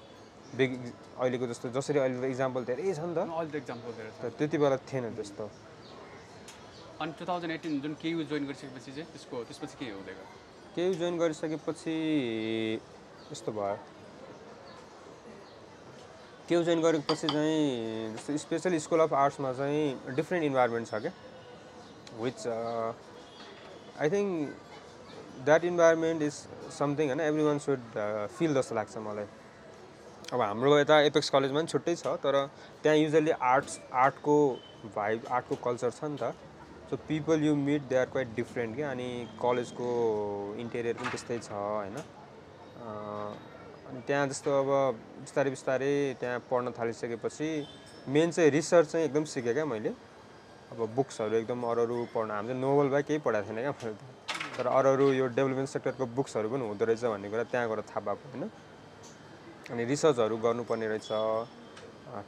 बिग अहिलेको जस्तो जसरी अहिले इक्जाम्पल धेरै छ नि त। अहिले त इक्जाम्पल छ तर त्यति बेला थिएन त्यस्तो। अनि टु थाउजन्ड एटिन जुन केयु जोइन गरिसकेपछि चाहिँ त्यसको त्यसपछि के हुँदै गयो? केही जोइन गरिसकेपछि यस्तो भयो। केही जोइन गरेपछि चाहिँ जस्तो स्पेसली स्कुल अफ आर्ट्समा चाहिँ डिफ्रेन्ट इन्भाइरोमेन्ट छ क्या। Which I think that environment is something होइन एभ्री वान सुड फिल जस्तो लाग्छ मलाई। अब हाम्रो यता एपेक्स कलेजमा पनि छुट्टै छ तर त्यहाँ युजली आर्ट्स आर्टको भाइब आर्टको कल्चर छ नि त। So people you meet they are quite different क्या। अनि कलेजको इन्टेरियर पनि त्यस्तै छ होइन। अनि त्यहाँ जस्तो अब बिस्तारै बिस्तारै त्यहाँ पढ्न थालिसकेपछि मेन चाहिँ रिसर्च चाहिँ एकदम सिकेँ क्या मैले। अब बुक्सहरू एकदम अरू अरू पढ्न चाहिँ नोभल बाहेक केही पढाएको थिएन क्या। मैले। तर अरू अरू यो डेभलपमेन्ट सेक्टरको बुक्सहरू पनि हुँदो रहेछ भन्ने कुरा त्यहाँ गएर थाहा भएको होइन। अनि रिसर्चहरू गर्नुपर्ने रहेछ।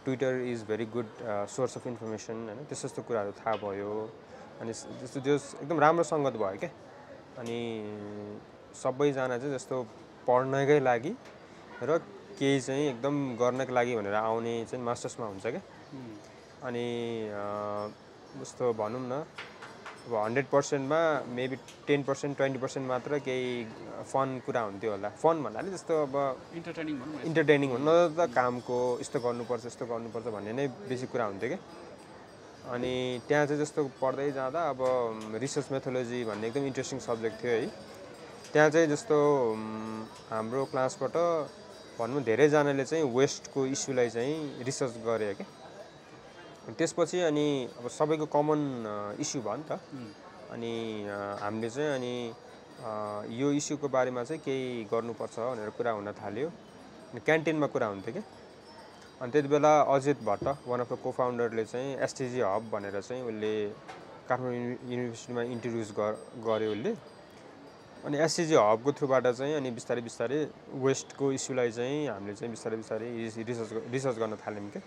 Twitter is very good source of information होइन? त्यस्तो त्यस्तो कुराहरू थाहा भयो। अनि त्यस्तो त्यो एकदम राम्रो सङ्गत भयो क्या अनि सबैजना चाहिँ जस्तो पढ्नकै लागि र केही चाहिँ एकदम गर्नको लागि भनेर आउने चाहिँ मास्टर्समा हुन्छ क्या अनि जस्तो भनौँ न अब hundred पर्सेन्टमा maybe ten percent twenty percent मात्र केही फन कुरा हुन्थ्यो होला। फन भन्नाले जस्तो अब इन्टरटेनिङ इन्टरटेनिङ हुन त कामको यस्तो गर्नुपर्छ यस्तो गर्नुपर्छ भन्ने नै बेसी कुरा हुन्थ्यो क्या अनि त्यहाँ चाहिँ जस्तो पढ्दै जाँदा अब रिसर्च मेथोलोजी भन्ने एकदम इन्ट्रेस्टिङ सब्जेक्ट थियो है। त्यहाँ चाहिँ जस्तो हाम्रो क्लासबाट भनौँ धेरैजनाले चाहिँ वेस्टको इस्युलाई चाहिँ रिसर्च गरे क्या त्यसपछि अनि अब सबैको कमन इस्यु भयो नि त। अनि हामीले चाहिँ अनि यो इस्युको बारेमा चाहिँ केही गर्नुपर्छ भनेर कुरा हुन थाल्यो। अनि क्यान्टिनमा कुरा हुन्थ्यो क्या अनि त्यति बेला Ajit Bhatt one of the co फाउन्डरले चाहिँ एसटिजी हब भनेर चाहिँ उसले काठमाडौँ युनि- युनिभर्सिटीमा इन्ट्रोड्युस गर्यो उसले। अनि एससिजी हबको थ्रुबाट चाहिँ अनि बिस्तारै बिस्तारै वेस्टको इस्युलाई चाहिँ हामीले चाहिँ बिस्तारै बिस्तारै रिस- रिसर्च रिसर्च गर्न थाल्यौँ क्या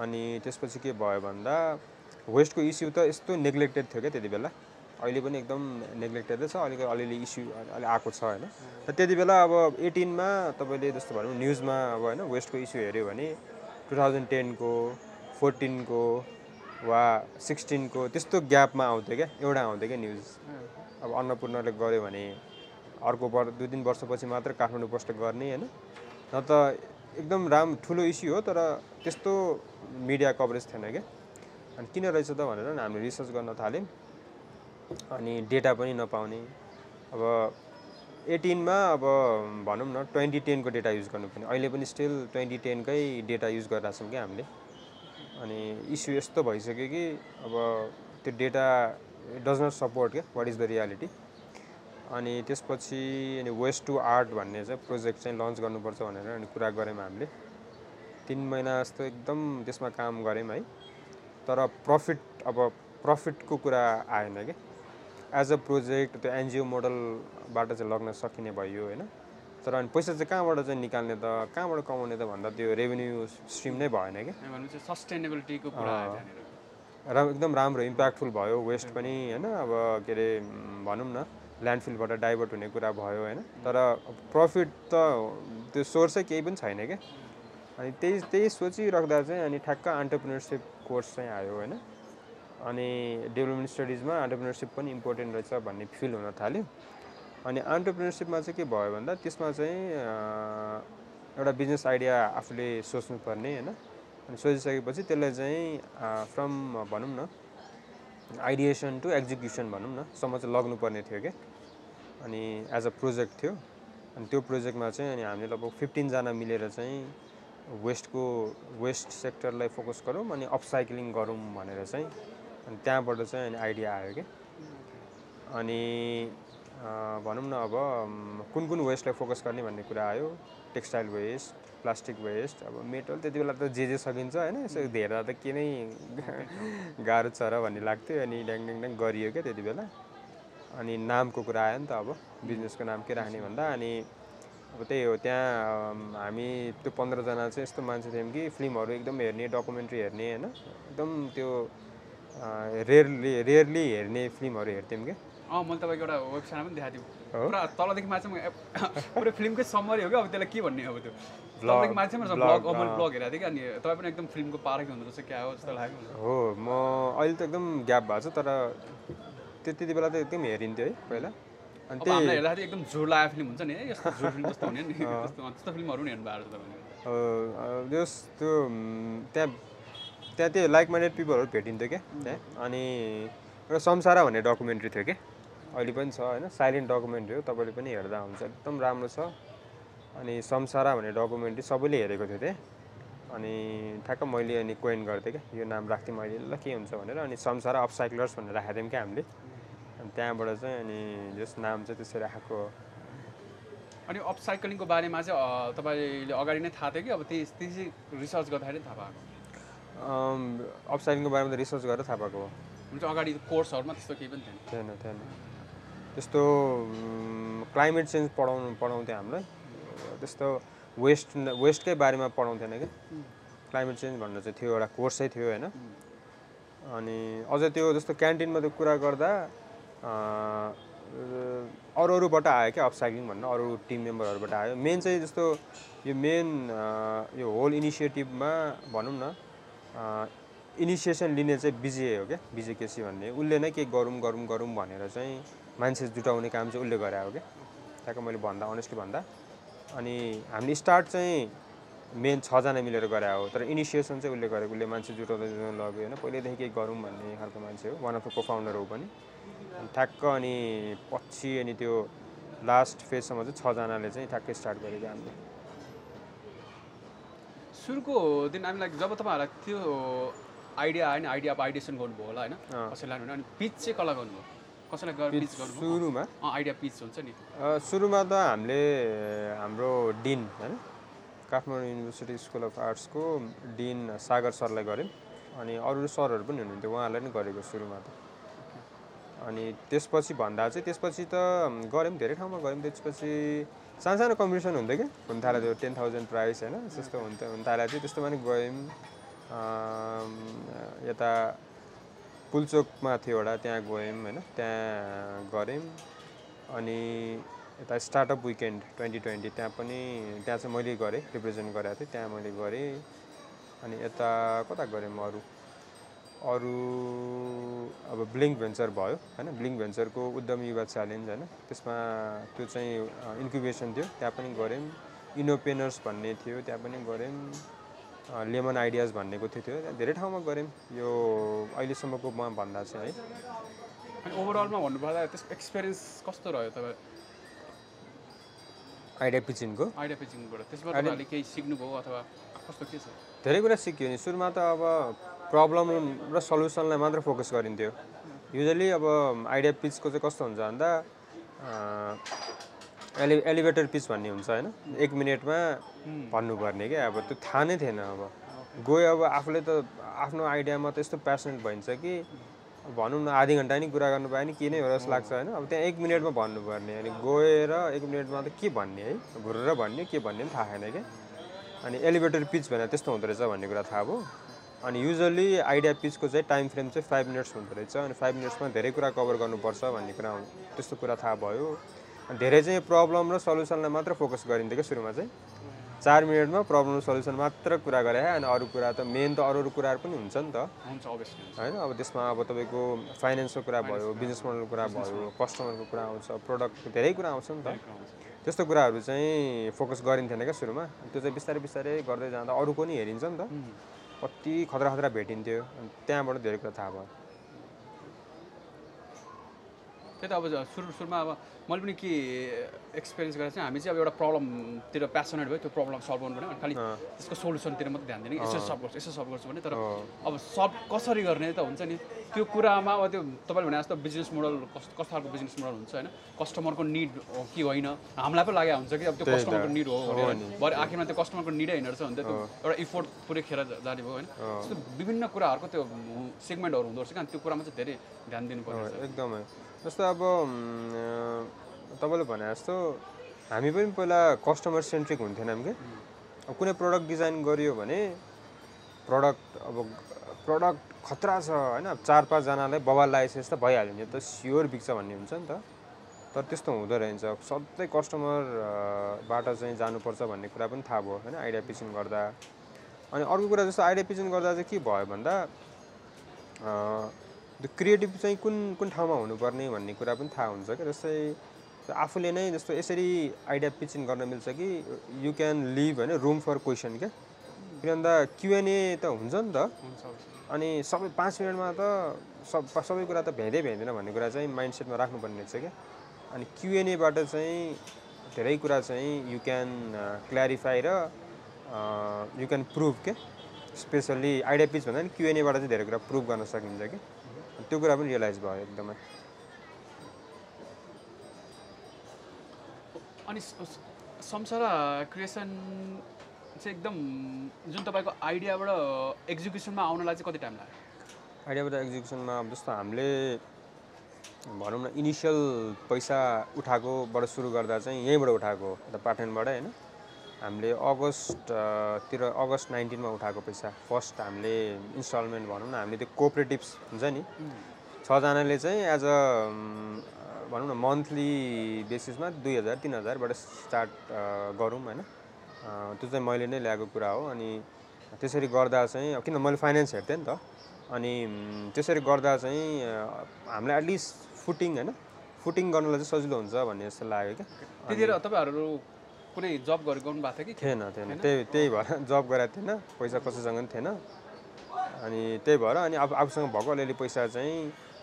अनि त्यसपछि के भयो भन्दा वेस्टको इस्यु त यस्तो नेग्लेक्टेड थियो क्या त्यति बेला। अहिले पनि एकदम नेग्लेक्टेडै छ अलिक अलिअलि इस्यु अलि आएको छ होइन। र त्यति बेला अब एटिनमा तपाईँले जस्तो भनौँ न्युजमा अब होइन वेस्टको इस्यु हेऱ्यो भने टु थाउजन्ड टेनको फोर्टिनको वा सिक्सटिनको त्यस्तो ग्यापमा आउँथ्यो क्या एउटा आउँथ्यो क्या न्युज अब अन्नपूर्णले गर्यो भने अर्को वर्ष दुई तिन वर्षपछि मात्र काठमाडौँ पोस्ट गर्ने होइन। न त एकदम राम ठुलो इस्यु हो तर त्यस्तो मिडिया कभरेज थिएन क्या। अनि किन रहेछ त भनेर हामीले रिसर्च गर्न थाल्यौँ। अनि डेटा पनि नपाउने। अब एटिनमा अब भनौँ न ट्वेन्टी टेनको डेटा युज गर्नुपर्ने अहिले पनि स्टिल ट्वेन्टी टेनकै डेटा युज गरिरहेको छौँ क्या हामीले। अनि इस्यु यस्तो भइसक्यो कि अब त्यो डेटा डज नट सपोर्ट क्या वाट इज द रियालिटी अनि त्यसपछि अनि वेस्ट टु आर्ट भन्ने चाहिँ प्रोजेक्ट चाहिँ लन्च गर्नुपर्छ भनेर अनि कुरा गऱ्यौँ हामीले। तिन महिना जस्तो एकदम त्यसमा काम गऱ्यौँ है। तर प्रफिट अब प्रफिटको कुरा आएन कि? एज अ प्रोजेक्ट त्यो एनजिओ मोडलबाट चाहिँ लग्न सकिने भयो होइन। तर अनि पैसा चाहिँ कहाँबाट चाहिँ निकाल्ने त कहाँबाट कमाउने त भन्दा त्यो रेभेन्यू स्ट्रिम नै भएन कि? सस्टेनेबिलिटीको र एकदम राम्रो इम्प्याक्टफुल भयो। वेस्ट पनि होइन अब के अरे भनौँ न। ल्यान्डफिलबाट डाइभर्ट हुने कुरा भयो होइन? तर प्रफिट त त्यो सोर्सै केही पनि छैन क्या अनि त्यही त्यही सोचिराख्दा चाहिँ अनि ठ्याक्क अन्टरप्रिनरसिप कोर्स चाहिँ आयो होइन? अनि डेभलपमेन्ट स्टडिजमा अन्टरप्रिनरसिप पनि इम्पोर्टेन्ट रहेछ भन्ने फिल हुन थाल्यो। अनि अन्टरप्रिनरसिपमा चाहिँ के भयो भन्दा त्यसमा चाहिँ एउटा बिजनेस आइडिया आफूले सोच्नुपर्ने होइन? अनि सोचिसकेपछि त्यसलाई चाहिँ फ्रम भनौँ न आइडिएसन टु एक्जिक्युसन भनौँ न सम्म चाहिँ लग्नुपर्ने थियो क्या अनि एज अ प्रोजेक्ट थियो अनि त्यो प्रोजेक्टमा चाहिँ अनि हामीले लगभग फिफ्टिनजना मिलेर चाहिँ वेस्टको वेस्ट सेक्टरलाई फोकस गरौँ अनि अपसाइक्लिङ गरौँ भनेर चाहिँ अनि त्यहाँबाट चाहिँ अनि आइडिया आयो क्या अनि भनौँ न अब कुन कुन वेस्टलाई फोकस गर्ने भन्ने कुरा आयो टेक्सटाइल वेस्ट प्लास्टिक वेस्ट अब मेटल त्यति बेला त जे जे सकिन्छ होइन यसो धेर त के नै गाह्रो छ र भन्ने लाग्थ्यो अनि ड्याङ ड्याङ ड्याङ गरियो क्या त्यति बेला। अनि नामको कुरा आयो नि त अब बिजनेसको नाम के राख्ने भन्दा अनि अब त्यही हो त्यहाँ हामी त्यो पन्ध्रजना चाहिँ यस्तो मान्छे थियौँ कि फिल्महरू एकदम हेर्ने डकुमेन्ट्री हेर्ने होइन? एकदम त्यो रेयरली रेयरली हेर्ने फिल्महरू हेर्थ्यौँ कि। अँ मैले तपाईँको एउटा वेबसाइटमा पनि देखाएको थिएँ? पुरा तलदेखि माथि पुरै फिल्मकै समरी हो क्या अब त्यसलाई के भन्ने अब त्यो? तलदेखि माथि ब्लग मैले अँ। ब्लग हेरेको थिएँ कि अनि तपाईँ पनि एकदम फिल्मको पारेको हुँदो रहेछ क्या हो जस्तो लाग्यो हो म अहिले त एकदम ग्याप भएको छ तर त्यो त्यति बेला त एकदम हेरिन्थ्यो है पहिला। अनि त्यही हेर्दाखेरि एकदम जोड लागेको फिल्म हुन्छ नि है यस्तो जोड फिल्म जस्तो हुने नि त्यस्तो फिल्महरू हेर्नु भएको छ तपाईँले। जस त्यो त्यहाँ त्यहाँ त्यो लाइक माइन्डेड पिपलहरू भेटिन्थ्यो क्या त्यहाँ। अनि एउटा संसारा भन्ने डकुमेन्ट्री थियो क्या अहिले पनि छ होइन? साइलेन्ट डकुमेन्ट्री हो तपाईँले पनि हेर्दा हुन्छ एकदम राम्रो छ। अनि संसारा भन्ने डकुमेन्ट्री सबैले हेरेको थियो त्यहाँ। अनि ठ्याक्क मैले अनि कोइन गर्थेँ क्या यो नाम राख्थेँ मैले ल के हुन्छ भनेर। अनि संसारा अपसाइक्लर्स भनेर राखेको थियौँ क्या हामीले। अनि त्यहाँबाट चाहिँ अनि जस नाम चाहिँ त्यसरी हो। अनि अपसाइक्लिङको बारेमा चाहिँ तपाईँले अगाडि नै थाहा थियो कि? अब त्यही त्यसै रिसर्च गर्दाखेरि थाहा पाएको। अपसाइक्लिङको बारेमा त रिसर्च गरेर थाहा पाएको हो। हुन्छ अगाडि कोर्सहरूमा त्यस्तो केही पनि थिएन। थिएन थिएन। त्यस्तो क्लाइमेट चेन्ज पढाउनु पढाउँथ्यो हामीलाई। त्यस्तो वेस्ट वेस्टकै बारेमा पढाउँथेन कि? क्लाइमेट चेन्ज भनेर चाहिँ थियो एउटा कोर्सै थियो होइन? अनि अझ त्यो जस्तो क्यान्टिनमा त्यो कुरा गर्दा अरू अरूबाट आयो क्या अपसाइक्लिङ भन्न अरू टिम मेम्बरहरूबाट आयो। मेन चाहिँ जस्तो यो मेन यो होल इनिसिएटिभमा भनौँ न इनिसिएसन लिने चाहिँ विजय हो क्या विजय केसी भन्ने। उसले नै के गरौँ गरौँ गरौँ भनेर चाहिँ मान्छे जुटाउने काम चाहिँ उसले गरे हो क्या। ठ्याक्क मैले भन्दा अनेस्टली भन्दा। अनि हामीले स्टार्ट चाहिँ मेन छजना मिलेर गरे हो तर इनिसिएसन चाहिँ उसले गरेको उसले मान्छे जुटाउँदै जुटाउँदै लग्यो होइन। पहिल्यैदेखि केही गरौँ भन्ने खालको मान्छे हो वान अफ द को फाउन्डर हो पनि। ठ्याक्क अनि पछि अनि त्यो लास्ट फेजसम्म चाहिँ छजनाले चाहिँ ठ्याक्कै स्टार्ट गरेको हामीले सुरुको दिन हामीलाई जब तपाईँहरूलाई त्यो आइडिया आयो नि आइडिया अब आइडिएसन गर्नुभयो होला होइन? कसैलाई अनि पिच चाहिँ कसलाई गर्नुभयो? कसैलाई पिच सुरुमा? आइडिया पिच हुन्छ नि। सुरुमा त हामीले हाम्रो डिन होइन काठमाडौँ युनिभर्सिटी स्कुल अफ आर्ट्सको डिन सागर सरलाई गऱ्यौँ। अनि अरू सरहरू पनि हुनुहुन्थ्यो उहाँहरूलाई नै गरेको सुरुमा त। अनि त्यसपछि भन्दा चाहिँ त्यसपछि त गऱ्यौँ धेरै ठाउँमा गऱ्यौँ। त्यसपछि सानो सानो कम्पिटिसन हुन्थ्यो क्या। हुन थाल्यो त्यो टेन थाउजन्ड प्राइज होइन? त्यस्तो हुन्थ्यो। हुन थाल्यो चाहिँ त्यस्तोमा पनि गयौँ यता पुलचोकमा थियो एउटा त्यहाँ गयौँ होइन? त्यहाँ गऱ्यौँ। अनि यता स्टार्टअप विकेन्ड ट्वेन्टी ट्वेन्टी त्यहाँ पनि त्यहाँ चाहिँ मैले गरेँ रिप्रेजेन्ट गरेको थिएँ त्यहाँ मैले गरेँ। अनि यता कता म अरू? अरू अब ब्लिङ्क भेन्चर भयो होइन? ब्लिङ्क भेन्चरको उद्यम युवा च्यालेन्ज होइन? त्यसमा त्यो चाहिँ इन्क्युबेसन थियो। त्यहाँ पनि गऱ्यौँ। इनोपेनर्स भन्ने थियो। त्यहाँ पनि गऱ्यौँ। लेमन आइडियाज भन्नेको थियो त्यो। धेरै ठाउँमा गऱ्यौँ। यो अहिलेसम्मको म भन्दा चाहिँ है। अनि ओभरअलमा भन्नुपर्दा त्यसको एक्सपिरियन्स कस्तो रह्यो तपाईँ? आइडिया पिचिङको आइडिया पिचिङबाट। त्यसबाट तपाईँहरूले केही सिक्नुभयो अथवा कस्तो के छ? धेरै कुरा सिकियो नि। सुरुमा त अब प्रब्लम र सल्युसनलाई मात्र फोकस गरिन्थ्यो। युजली अब आइडिया पिचको चाहिँ कस्तो हुन्छ भन्दा एलि एलिभेटर पिच भन्ने हुन्छ होइन? एक मिनटमा भन्नुपर्ने क्या। अब त्यो थाहा नै थिएन अब। गयो अब आफूले त आफ्नो आइडियामा त यस्तो प्यासनेट भइन्छ कि भनौँ न आधी घन्टा नि कुरा गर्नु पायो नि के नै हो जस्तो लाग्छ होइन? अब त्यहाँ एक मिनटमा भन्नुपर्ने। अनि गएर एक मिनटमा त के भन्ने है? घुरेर भन्ने के भन्ने पनि थाहा छैन क्या। अनि एलिभेटर पिच भनेर त्यस्तो हुँदो रहेछ भन्ने कुरा थाहा भयो। अनि युजली आइडिया पिचको चाहिँ टाइम फ्रेम चाहिँ फाइभ मिनट्स हुँदो रहेछ अनि फाइभ मिनट्समा धेरै कुरा कभर गर्नुपर्छ भन्ने कुरा त्यस्तो कुरा थाहा भयो। अनि धेरै चाहिँ प्रब्लम र सल्युसनलाई मात्र फोकस गरिन्थ्यो क्या सुरुमा चाहिँ। चार मिनटमा प्रब्लम र सल्युसन मात्र कुरा गरे अनि अरू कुरा त मेन त अरू अरू कुराहरू पनि हुन्छ नि त। होइन अब त्यसमा अब तपाईँको फाइनेन्सको कुरा भयो बिजनेस मोडलको कुरा भयो कस्टमरको कुरा आउँछ प्रडक्टको धेरै कुरा आउँछ नि त। त्यस्तो कुराहरू चाहिँ फोकस गरिन्थेन क्या सुरुमा। त्यो चाहिँ बिस्तारै बिस्तारै गर्दै जाँदा अरूको नि हेरिन्छ नि त। कति खतरा खतरा भेटिन्थ्यो अनि त्यहाँबाट धेरै कुरा थाहा भयो त्यही त अब सुरु सुरुमा अब मैले पनि के एक्सपिरियन्स गरेर चाहिँ हामी चाहिँ अब एउटा प्रब्लमतिर प्यासनेट भयो त्यो प्रब्लम सल्भ गर्नु पर्ने खालि त्यसको सोल्युसनतिर मात्रै ध्यान दिने कि यसो सल्भ गर्छु यसो सल्भ गर्छु भने तर अब सल्भ कसरी गर्ने त हुन्छ नि त्यो कुरामा अब त्यो तपाईँले भने जस्तो बिजनेस मोडल कस्तो कस्तो खालको बिजनेस मोडल हुन्छ होइन कस्टमरको निड हो कि होइन हामीलाई पनि लागेको हुन्छ कि अब त्यो। कस्टमरको निड हो। भरे आखिरमा त्यो कस्टमरको निडै होइन रहेछ भने त त्यो एउटा इफोर्ट पुरै खेर जाने भयो होइन। त्यस्तो विभिन्न कुराहरूको त्यो सेगमेन्टहरू हुँदो रहेछ क्या अनि त्यो कुरामा चाहिँ धेरै ध्यान दिनुपर्ने रहेछ। एकदमै। जस्तो अब तपाईँले भने जस्तो हामी पनि पहिला कस्टमर सेन्ट्रिक हुन्थेनौँ कि? अब कुनै प्रडक्ट डिजाइन गरियो भने प्रडक्ट अब प्रडक्ट खतरा छ होइन? चार पाँचजनालाई बवाल लागेपछि त भइहाल्यो नि यो त स्योर बिक्छ भन्ने हुन्छ नि त। तर त्यस्तो हुँदो रहेछ। सधैँ कस्टमरबाट चाहिँ जानुपर्छ भन्ने कुरा पनि थाहा भयो होइन? आइडिया पिचिङ गर्दा। अनि अर्को कुरा जस्तो आइडिया पिचिङ गर्दा चाहिँ के भयो भन्दा त्यो क्रिएटिभ चाहिँ कुन कुन ठाउँमा हुनुपर्ने भन्ने कुरा पनि थाहा हुन्छ क्या। जस्तै आफूले नै जस्तो यसरी आइडिया पिचिङ गर्न मिल्छ कि यु क्यान लिभ होइन रुम फर क्वेसन क्या। किन भन्दा क्युएनए त हुन्छ नि त। अनि सबै पाँच मिनटमा त सब सबै कुरा त भ्याइँदै भ्याइँदैन भन्ने कुरा चाहिँ माइन्डसेटमा राख्नुपर्ने रहेछ क्या। अनि क्युएनएबाट चाहिँ धेरै कुरा चाहिँ यु क्यान क्ल्यारिफाई र यु क्यान प्रुभ के स्पेसल्ली आइडिया पिच भन्दा पनि क्युएनएबाट चाहिँ धेरै कुरा प्रुभ गर्न सकिन्छ कि त्यो कुरा पनि रियलाइज भयो एकदमै। अनि संसारा क्रिएसन चाहिँ एकदम जुन तपाईँको आइडियाबाट एक्जिक्युसनमा आउनलाई चाहिँ कति टाइम लाग्यो? आइडियाबाट एक्जिक्युसनमा अब जस्तो हामीले भनौँ न इनिसियल पैसा उठाएकोबाट सुरु गर्दा चाहिँ यहीँबाट उठाएको पाटनबाट होइन? हामीले अगस्त अ, तिर अगस्त नाइन्टिनमा उठाएको पैसा। फर्स्ट हामीले इन्स्टलमेन्ट भनौँ न हामीले त्यो कोअपरेटिभ्स हुन्छ नि। छजनाले चाहिँ एज अ भनौँ न मन्थली बेसिसमा दुई हजार तिन हजारबाट स्टार्ट गरौँ होइन। त्यो चाहिँ मैले नै ल्याएको कुरा हो। अनि त्यसरी गर्दा चाहिँ किन मैले फाइनेन्स हेर्थेँ नि त? अनि त्यसरी गर्दा चाहिँ हामीलाई एटलिस्ट फुटिङ होइन? फुटिङ गर्नलाई चाहिँ सजिलो हुन्छ भन्ने जस्तो लाग्यो क्या। त्यतिखेर तपाईँहरू कुनै जब गरेर गर्नु भएको थियो कि? थिएन थिएन। त्यही त्यही भएर जब गरेको थिएन। पैसा कसैसँग पनि थिएन। अनि त्यही भएर अनि अब आफूसँग भएको अलिअलि पैसा चाहिँ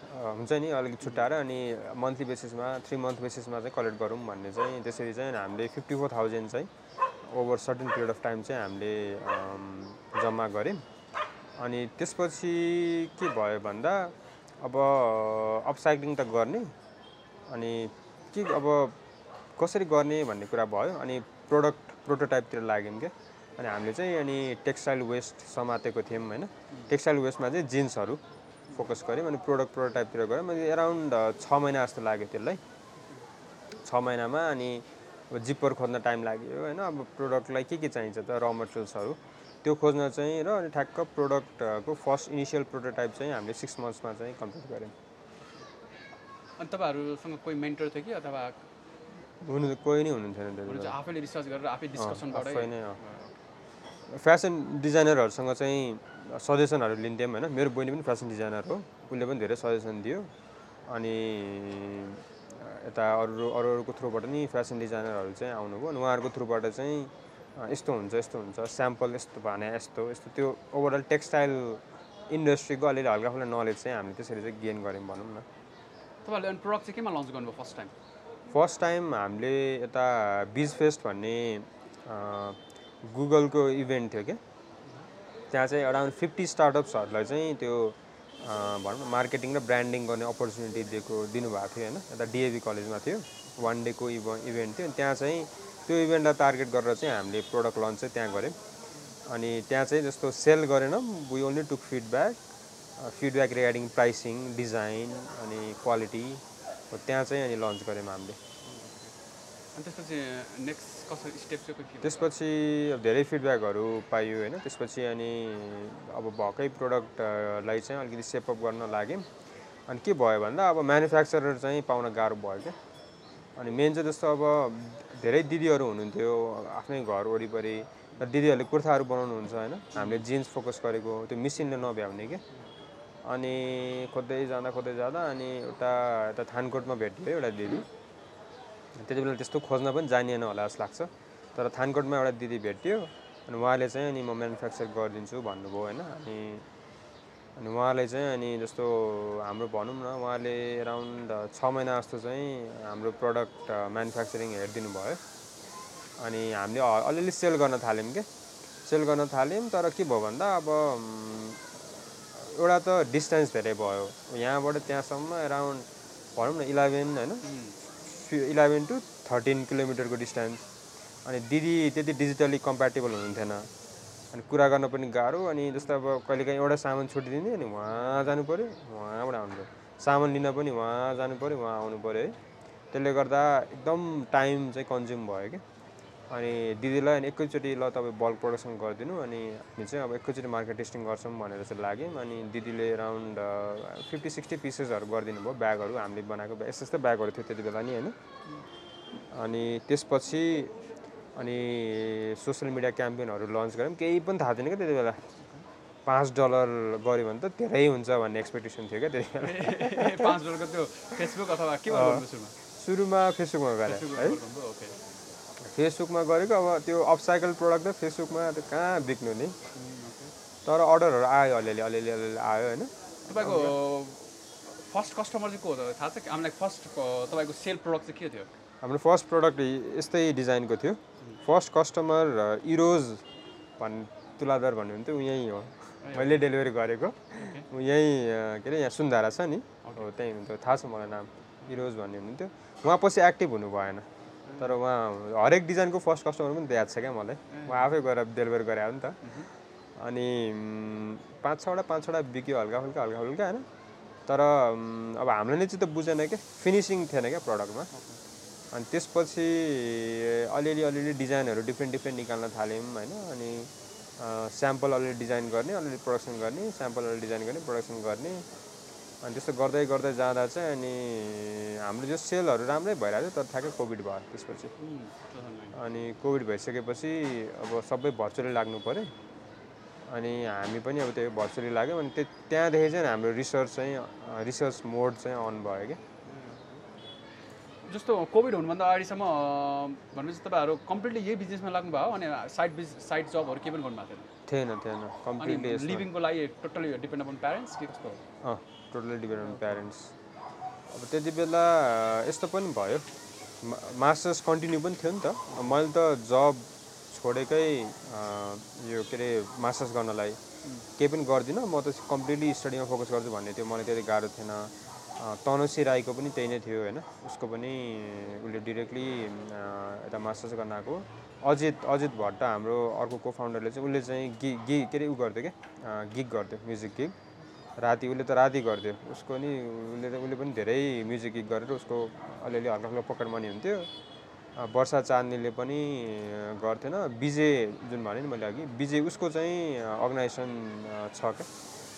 हुन्छ नि अलिकति छुट्याएर अनि मन्थली बेसिसमा थ्री मन्थ बेसिसमा चाहिँ कलेक्ट गरौँ भन्ने चाहिँ त्यसरी चाहिँ हामीले फिफ्टी फोर थाउजन्ड चाहिँ over certain period of time चाहिँ हामीले जम्मा गऱ्यौँ। अनि त्यसपछि के भयो भन्दा अब अपसाइक्लिङ त गर्ने। अनि के अब कसरी गर्ने भन्ने कुरा भयो अनि प्रोडक्ट प्रोटोटाइपतिर लाग्यौँ क्या। अनि हामीले चाहिँ अनि टेक्सटाइल वेस्ट समातेको थियौँ होइन। टेक्सटाइल वेस्टमा चाहिँ जिन्सहरू फोकस गऱ्यौँ अनि प्रोडक्ट प्रोटोटाइपतिर गऱ्यौँ। अनि एराउन्ड छ महिना जस्तो लाग्यो त्यसलाई। छ महिनामा अनि अब जिप्पर खोज्न टाइम लाग्यो होइन। अब प्रोडक्टलाई के के चाहिन्छ त र मटेरियल्सहरू त्यो खोज्न चाहिँ र अनि ठ्याक्क प्रोडक्टको फर्स्ट इनिसियल प्रोटोटाइप चाहिँ हामीले सिक्स मन्थ्समा चाहिँ कम्प्लिट गऱ्यौँ। अनि तपाईँहरूसँग कोही मेन्टर थियो कि अथवा हुनु कोही नै हुनुहुन्थेन त्यति। आफैले रिसर्च गरेर आफै डिस्कसनबाटै नै। फेसन डिजाइनरहरूसँग चाहिँ सजेसनहरू लिन्थ्यौँ होइन। मेरो बहिनी पनि फेसन डिजाइनर हो। उसले पनि धेरै सजेसन दियो। अनि यता अरू अरू अरूको थ्रुबाट नि फेसन डिजाइनरहरू चाहिँ आउनुभयो। अनि उहाँहरूको थ्रुबाट चाहिँ यस्तो हुन्छ यस्तो हुन्छ स्याम्पल यस्तो भने यस्तो यस्तो। त्यो ओभरअल टेक्सटाइल इन्डस्ट्रीको अलिअलि हल्का फुल्का नलेज चाहिँ हामीले त्यसरी चाहिँ गेन गऱ्यौँ भनौँ न। तपाईँहरूले अनि प्रडक्ट चाहिँ केमा लन्च गर्नुभयो फर्स्ट टाइम फर्स्ट टाइम हामीले यता बिज फेस्ट भन्ने गुगलको इभेन्ट थियो क्या त्यहाँ चाहिँ अराउन्ड फिफ्टी स्टार्टअप्सहरूलाई चाहिँ त्यो भनौँ न मार्केटिङ र ब्रान्डिङ गर्ने अपर्च्युनिटी दिएको दिनुभएको थियो होइन? यता डिएभी कलेजमा थियो वान डेको इभ इभेन्ट थियो। त्यहाँ चाहिँ त्यो इभेन्टलाई टार्गेट गरेर चाहिँ हामीले प्रोडक्ट लन्च चाहिँ त्यहाँ गऱ्यौँ। अनि त्यहाँ चाहिँ जस्तो सेल गरेनौँ we only took feedback feedback regarding pricing design अनि क्वालिटी हो त्यहाँ चाहिँ अनि लन्च गऱ्यौँ हामीले। अनि त्यसपछि नेक्स्ट कसरी स्टेप चाहिँ के त्यसपछि अब धेरै फिडब्याकहरू पाइयो होइन। त्यसपछि अनि अब भएकै प्रोडक्टलाई चाहिँ अलिकति सेपअप गर्न लाग्यौँ अनि के भयो भन्दा अब म्यानुफ्याक्चरर चाहिँ पाउन गाह्रो भयो क्या। अनि मेन चाहिँ जस्तो अब धेरै दिदीहरू हुनुहुन्थ्यो आफ्नै घर वरिपरि। र दिदीहरूले कुर्ताहरू बनाउनुहुन्छ होइन। हामीले जिन्स फोकस गरेको त्यो मिसिनले नभ्याउने क्या। अनि खोज्दै जाँदा खोज्दै जाँदा अनि एउटा यता थानकोटमा भेटियो एउटा दिदी। त्यति बेला त्यस्तो खोज्न पनि जानिएन होला जस्तो लाग्छ। तर थानकोटमा एउटा दिदी भेटियो अनि उहाँले चाहिँ अनि म म्यानुफ्याक्चर गरिदिन्छु भन्नुभयो होइन। अनि अनि उहाँले चाहिँ अनि जस्तो हाम्रो भनौँ न उहाँले एराउन्ड छ महिना जस्तो चाहिँ हाम्रो प्रडक्ट म्यानुफ्याक्चरिङ हेरिदिनु भयो। अनि हामीले अलिअलि सेल गर्न थाल्यौँ क्या सेल गर्न थाल्यौँ तर के भयो भन्दा अब एउटा त डिस्टेन्स धेरै भयो। यहाँबाट त्यहाँसम्म एराउन्ड भनौँ न इलेभेन होइन। इलेभेन टु थर्टिन किलोमिटरको डिस्टेन्स अनि दिदी त्यति डिजिटली कम्प्याटेबल हुनुहुन्थेन। अनि कुरा गर्न पनि गाह्रो अनि जस्तो अब कहिलेकाहीँ एउटा सामान छुटिदिने अनि उहाँ जानु पऱ्यो उहाँबाट आउनु पऱ्यो सामान लिन पनि उहाँ जानु पऱ्यो उहाँ आउनु पऱ्यो है। त्यसले गर्दा एकदम टाइम चाहिँ कन्ज्युम भयो कि अनि दिदीलाई अनि एकैचोटि ल तपाईँ बल्क प्रोडक्सन गरिदिनु अनि हामी चाहिँ अब एकैचोटि मार्केट टेस्टिङ गर्छौँ भनेर चाहिँ लाग्यौँ। अनि दिदीले एराउन्ड फिफ्टी सिक्सटी पिसेसहरू गरिदिनु भयो ब्यागहरू हामीले बनाएको यस्तो यस्तो ब्यागहरू थियो त्यति बेला नि होइन? अनि त्यसपछि अनि सोसियल मिडिया क्याम्पेनहरू लन्च गऱ्यौँ। केही पनि थाहा थिएन क्या त्यति बेला। पाँच डलर गऱ्यो भने त धेरै हुन्छ भन्ने एक्सपेक्टेसन थियो क्या त्यति बेला। पाँच डलरको त्यो फेसबुक अथवा के सुरुमा? फेसबुकमा गरेँ फेसबुक है? फेसबुकमा गरेको अब त्यो अपसाइकल प्रोडक्ट त फेसबुकमा त कहाँ बिक्नु नि? तर अर्डरहरू आयो अलिअलि अलिअलि अलिअलि आयो होइन। तपाईँको फर्स्ट कस्टमर चाहिँ को हो थाहा छ? हामीलाई फर्स्ट तपाईँको सेल प्रोडक्ट चाहिँ के थियो? हाम्रो फर्स्ट प्रोडक्ट यस्तै डिजाइनको थियो। फर्स्ट कस्टमर इरोज भन् तुलाधर भन्नुहुन्थ्यो ऊ यहीँ हो। मैले डेलिभरी गरेको। ऊ यहीँ के अरे यहाँ सुन्धारा छ नि। हो त्यहीँ हुनुहुन्थ्यो थाहा छ मलाई नाम। इरोज भन्ने हुनुहुन्थ्यो उहाँ पछि एक्टिभ हुनु भएन तर उहाँ हरेक डिजाइनको फर्स्ट कस्टमर पनि याद छ क्या मलाई। उहाँ आफै गएर डेलिभरी गरे हो नि त। अनि पाँच छवटा पाँच छवटा बिक्यो हल्का फुल्का हल्का फुल्का होइन? तर अब हामीले चाहिँ त बुझेन क्या फिनिसिङ थिएन क्या प्रडक्टमा। अनि त्यसपछि अलिअलि अलिअलि डिजाइनहरू डिफ्रेन्ट डिफ्रेन्ट निकाल्न थाल्यौँ होइन? अनि स्याम्पल अलिअलि डिजाइन गर्ने अलिअलि प्रडक्सन गर्ने स्याम्पल अलिअलि डिजाइन गर्ने प्रडक्सन गर्ने। अनि त्यस्तो गर्दै गर्दै जाँदा चाहिँ अनि हाम्रो जो सेलहरू राम्रै भइरहेको थियो तर ठ्याक्कै कोभिड भयो त्यसपछि। अनि कोभिड भइसकेपछि अब सबै भर्चुअली लाग्नु पऱ्यो। अनि हामी पनि अब त्यो भर्चुअली लाग्यौँ अनि त्यो त्यहाँदेखि चाहिँ हाम्रो रिसर्च चाहिँ रिसर्च मोड चाहिँ अन भयो क्या। जस्तो कोभिड हुनुभन्दा अगाडिसम्म भनेपछि तपाईँहरू कम्प्लिटली यही बिजनेसमा लाग्नु भयो अनि साइड बिज साइड जबहरू केही पनि गर्नु भएको थिएन थिएन। थिएन लिभिङको लागि टोटली डिपेन्ड अपन प्यारेन्ट्स के कस्तो? टोटली डिपेन्ड प्यारेन्ट्स अब त्यति बेला यस्तो पनि भयो। मास्टर्स कन्टिन्यू पनि थियो नि त। मैले त जब छोडेकै यो के अरे मास्टर्स गर्नलाई केही पनि गर्दिनँ। म त कम्प्लिटली स्टडीमा फोकस गर्छु भन्ने थियो। मलाई त्यति गाह्रो थिएन। तनुश्री राईको पनि त्यही नै थियो होइन? उसको पनि उसले डिरेक्टली यता मास्टर्स गर्न आएको अजित अजित भट्ट हाम्रो अर्को को फाउन्डरले चाहिँ उसले चाहिँ गि गि के अरे उ गर्थ्यो क्या गिग गर्थ्यो म्युजिक गिग राति उसले त राति गर्थ्यो। उसको नि उसले त उसले पनि धेरै म्युजिक गिग गरेर उसको अलिअलि हल्का हल्का पकेट मनी हुन्थ्यो। वर्षा चाँदनीले पनि गर्थेन। विजय जुन भने नि मैले अघि विजय उसको चाहिँ अर्गनाइजेसन छ क्या?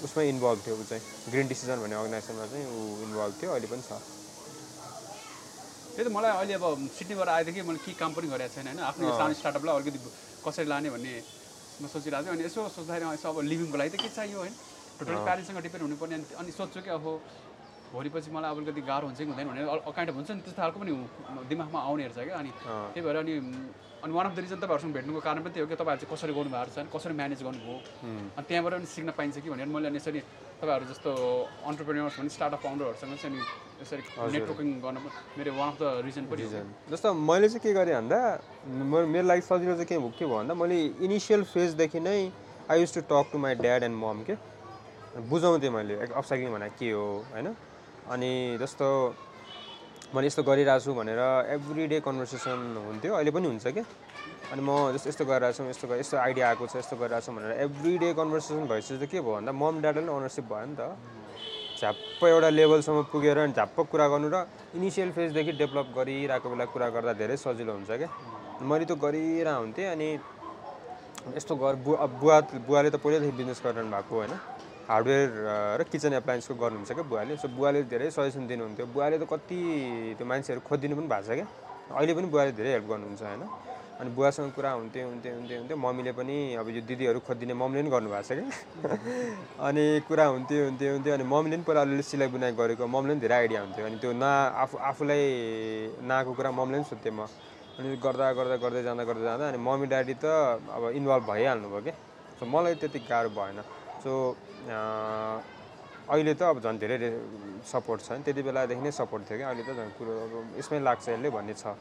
उसमै इन्भल्भ थियो ऊ चाहिँ। ग्रिन डिसिजन भन्ने अर्गनाइजेसनमा चाहिँ ऊ इन्भल्भ थियो अहिले पनि छ। त्यही त मलाई अहिले अब सिडनीबाट आएदेखि मैले के काम पनि गरेको छैन होइन? आफ्नो सानो स्टार्टअपलाई अलिकति कसरी लाने भन्ने म सोचिरहेको थिएँ। अनि यसो सोच्दाखेरि यसो अब लिभिङको लागि त के चाहियो होइन? टोटली प्यारेन्ट्ससँग डिपेन्ड हुनुपर्ने अनि अनि सोध्छु कि अब भोलिपछि मलाई अलिकति गाह्रो हुन्छ कि हुँदैन भने काइन्ड अफ हुन्छ नि त्यस्तो खालको पनि दिमागमा आउने रहेछ क्या। अनि। त्यही भएर अनि अनि वान अफ द रिजन तपाईँहरूसँग भेट्नुको कारण पनि त्यही हो कि तपाईँहरू चाहिँ कसरी गर्नुभएको छ कसरी म्यानेज गर्नुभयो। अनि त्यहाँबाट पनि सिक्न पाइन्छ कि भनेर मैले अनि यसरी तपाईँहरू जस्तो अन्टरप्रेन्यर्स भने स्टार्टअप फाउन्डरहरूसँग चाहिँ अनि यसरी नेटवर्किङ गर्न मेरो वान अफ द रिजन पनि। जस्तो मैले चाहिँ के गरेँ भन्दा मेरो लागि सजिलो चाहिँ के के भयो भन्दा मैले इनिसियल फेजदेखि नै I use to talk to my dad and mom के बुझाउँथेँ मैले अपसाइक्लिङ भनेर के हो होइन? अनि जस्तो मैले यस्तो गरिरहेको छु भनेर एभ्री डे कन्भर्सेसन हुन्थ्यो। अहिले पनि हुन्छ कि? अनि म जस्तो यस्तो गरिरहेको छु यस्तो यस्तो आइडिया आएको छ यस्तो गरिरहेको छु भनेर एभ्री डे कन्भर्सेसन भइसकेपछि चाहिँ के भयो? भन्दा मम ड्याडले ओनरसिप भयो नि त। झ्याप्प एउटा लेभलसम्म पुगेर अनि झ्याप्प कुरा गर्नु र इनिसियल फेजदेखि डेभलप गरिरहेको बेला कुरा गर्दा धेरै सजिलो हुन्छ क्या मैले त गरिरहेको हुन्थेँ अनि यस्तो गर बुवा बुवा बुवाले त पहिल्यैदेखि बिजनेस गरिरहनु भएको होइन? हार्डवेयर र किचन एप्लायन्सको गर्नुहुन्छ क्या बुवाले? सो बुवाले धेरै सजेसन दिनुहुन्थ्यो। बुवाले त कति त्यो मान्छेहरू खोजिदिनु पनि भएको छ क्या? अहिले पनि बुवाले धेरै हेल्प गर्नुहुन्छ होइन? अनि बुवासँग कुरा हुन्थ्यो हुन्थ्यो हुन्थ्यो हुन्थ्यो। मम्मीले पनि अब यो दिदीहरू खोजिदिने मम्मीले पनि गर्नुभएको छ क्या? अनि कुरा हुन्थ्यो हुन्थ्यो हुन्थ्यो। अनि मम्मीले पनि पहिला अलिअलि सिलाइ बुनाइ गरेको मम्मीले पनि धेरै आइडिया हुन्थ्यो। अनि त्यो ना आफू आफूलाई नआएको कुरा मम्मीले पनि सोध्थेँ म। अनि गर्दा गर्दा गर्दै जाँदा गर्दै जाँदा अनि मम्मी ड्याडी त अब इन्भल्भ भइहाल्नु भयो कि सो मलाई त्यति गाह्रो भएन। सो अहिले त अब झन् धेरै सपोर्ट छ नि। त्यति बेलादेखि नै सपोर्ट थियो कि अहिले त झन् कुरो अब यसमै लाग्छ यसले भन्ने छ।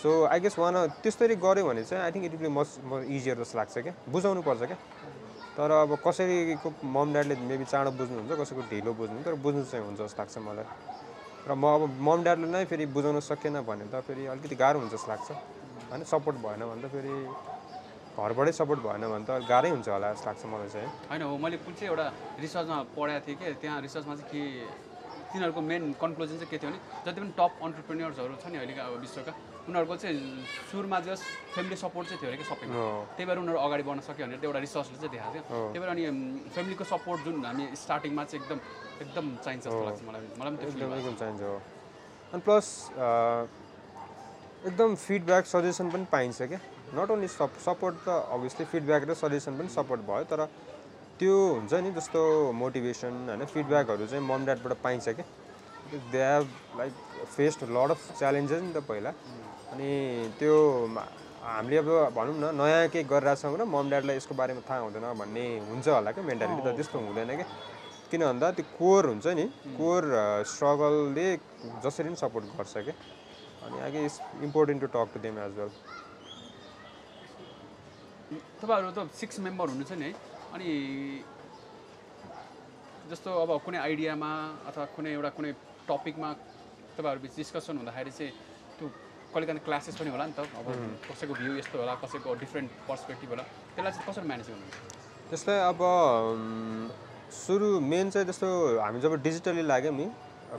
सो आई गेस वान त्यस्तरी गऱ्यो भने चाहिँ I think it will much म इजियर जस्तो लाग्छ क्या। बुझाउनु पर्छ क्या। तर अब कसैको मम ड्याडले मेबी चाँडो बुझ्नुहुन्छ कसैको ढिलो बुझ्नु तर बुझ्नु चाहिँ हुन्छ जस्तो लाग्छ मलाई। र म अब मम ड्याडले नै फेरि बुझाउन सकेन भने त फेरि अलिकति गाह्रो हुन्छ जस्तो लाग्छ। होइन सपोर्ट भएन भने त फेरि घरबाटै सपोर्ट भएन भने त गाह्रै हुन्छ होला जस्तो लाग्छ मलाई चाहिँ। होइन हो मैले कुन चाहिँ एउटा रिसर्चमा पढाएको थिएँ कि त्यहाँ रिसर्चमा चाहिँ के तिनीहरूको मेन कन्क्लुजन चाहिँ के थियो भने जति पनि टप अन्टरप्रेन्यर्सहरू छ नि अहिलेका अब विश्वका उनीहरूको चाहिँ सुरुमा जस फ्यामिली सपोर्ट चाहिँ थियो अरे कि सबैमा हो। त्यही भएर उनीहरू अगाडि बढ्न सक्यो भनेर एउटा रिसर्चले चाहिँ देखाएको थियो। त्यही भएर अनि फ्यामिलीको सपोर्ट जुन हामी स्टार्टिङमा चाहिँ एकदम एकदम चाहिन्छ जस्तो लाग्छ मलाई मलाई पनि चाहिन्छ हो। अनि प्लस एकदम फिडब्याक सजेसन पनि पाइन्छ क्या? नट ओन्ली सप सपोर्ट त अभियसली फिडब्याक र सजेसन पनि सपोर्ट भयो तर त्यो हुन्छ नि जस्तो मोटिभेसन होइन फिडब्याकहरू चाहिँ मम ड्याडबाट पाइन्छ क्या they have like faced lot of challenges नि त पहिला। अनि त्यो हामीले अब भनौँ न नयाँ केही गरिरहेछौँ र मम ड्याडलाई यसको बारेमा थाहा हुँदैन भन्ने हुन्छ होला क्या मेन्टालिटी त त्यस्तो हुँदैन क्या किन भन्दा त्यो कोर हुन्छ नि कोर स्ट्रगलले जसरी पनि सपोर्ट गर्छ क्या अनि आगे it's important to talk to them as well तपाईँहरू त सिक्स मेम्बर हुनुहुन्छ नि है। अनि जस्तो अब कुनै आइडियामा अथवा कुनै एउटा कुनै टपिकमा तपाईँहरू बिच डिस्कसन हुँदाखेरि चाहिँ त्यो कहिले काहीँ क्लासेस पनि होला नि त। अब कसैको भ्यू यस्तो होला कसैको डिफ्रेन्ट पर्सपेक्टिभ होला त्यसलाई चाहिँ कसरी म्यानेज गर्नुहुन्छ? जस्तै अब सुरु मेन चाहिँ जस्तो हामी जब डिजिटली लाग्यौँ नि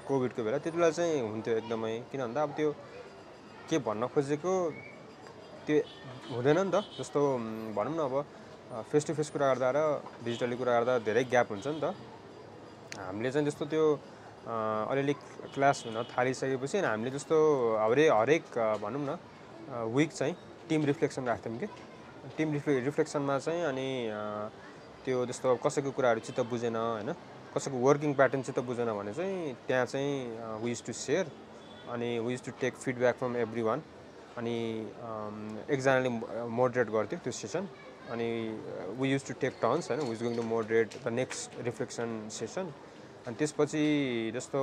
कोभिडको बेला त्यति बेला चाहिँ हुन्थ्यो एकदमै। किन भन्दा अब त्यो के भन्न खोजेको त्यो हुँदैन नि त। जस्तो भनौँ न अब फेस टु फेस कुरा गर्दा र डिजिटली कुरा गर्दा धेरै ग्याप हुन्छ नि त। हामीले चाहिँ जस्तो त्यो अलिअलि क्लास हुन थालिसकेपछि अनि हामीले जस्तो हरे हरेक भनौँ न विक चाहिँ टिम रिफ्लेक्सन राख्थ्यौँ कि। टिम रिफ्ले रिफ्लेक्सनमा चाहिँ अनि त्यो जस्तो कसैको कुराहरू चित्त बुझेन होइन? कसैको वर्किङ प्याटर्न चित्त बुझेन भने चाहिँ त्यहाँ चाहिँ वी युज टु सेयर अनि we use to take feedback from everyone अनि एकजनाले मोडरेट गर्थ्यो त्यो सेसन अनि we use to take turns होइन? Who's going to moderate the next reflection session अनि त्यसपछि जस्तो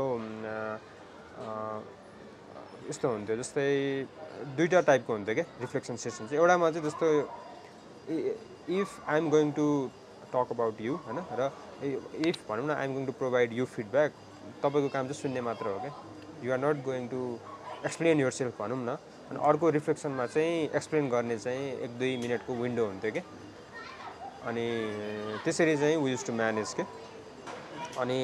यस्तो हुन्थ्यो जस्तै दुईवटा टाइपको हुन्थ्यो क्या रिफ्लेक्सन सेसन चाहिँ। एउटामा चाहिँ जस्तो if I am going to talk about you होइन? र इफ भनौँ न I am going to provide you feedback तपाईँको काम चाहिँ सुन्ने मात्र हो क्या। You are not going to explain yourself भनौँ न। अनि अर्को रिफ्लेक्सनमा चाहिँ एक्सप्लेन गर्ने चाहिँ एक दुई मिनटको विन्डो हुन्थ्यो कि। अनि त्यसरी चाहिँ वी युज टु म्यानेज के। अनि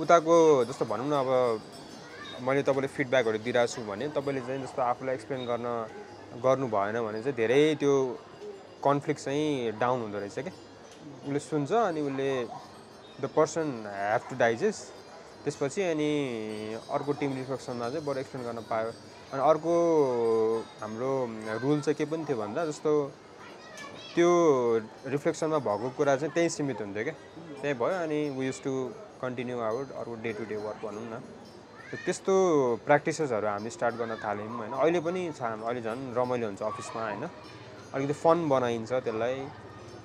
उताको जस्तो भनौँ न अब मैले तपाईँले फिडब्याकहरू दिइरहेको छु भने तपाईँले चाहिँ जस्तो आफूलाई एक्सप्लेन गर्न गर्नु भएन भने चाहिँ धेरै त्यो कन्फ्लिक्ट चाहिँ डाउन हुँदो रहेछ क्या उसले सुन्छ अनि उसले the person have to digest. त्यसपछि अनि अर्को टिम रिफ्लेक्सनमा चाहिँ बरु एक्सप्लेन गर्न पायो। अनि अर्को हाम्रो रुल चाहिँ के पनि थियो भन्दा जस्तो त्यो रिफ्लेक्सनमा भएको कुरा चाहिँ त्यहीँ सीमित हुन्थ्यो क्या। त्यहीँ भयो अनि we used to continue our अर्को डे टु डे वर्क भनौँ न। त्यस्तो प्र्याक्टिसेसहरू हामी स्टार्ट गर्न थाल्यौँ होइन। अहिले पनि छ अहिले झन् रमाइलो हुन्छ अफिसमा होइन। अलिकति फन बनाइन्छ त्यसलाई।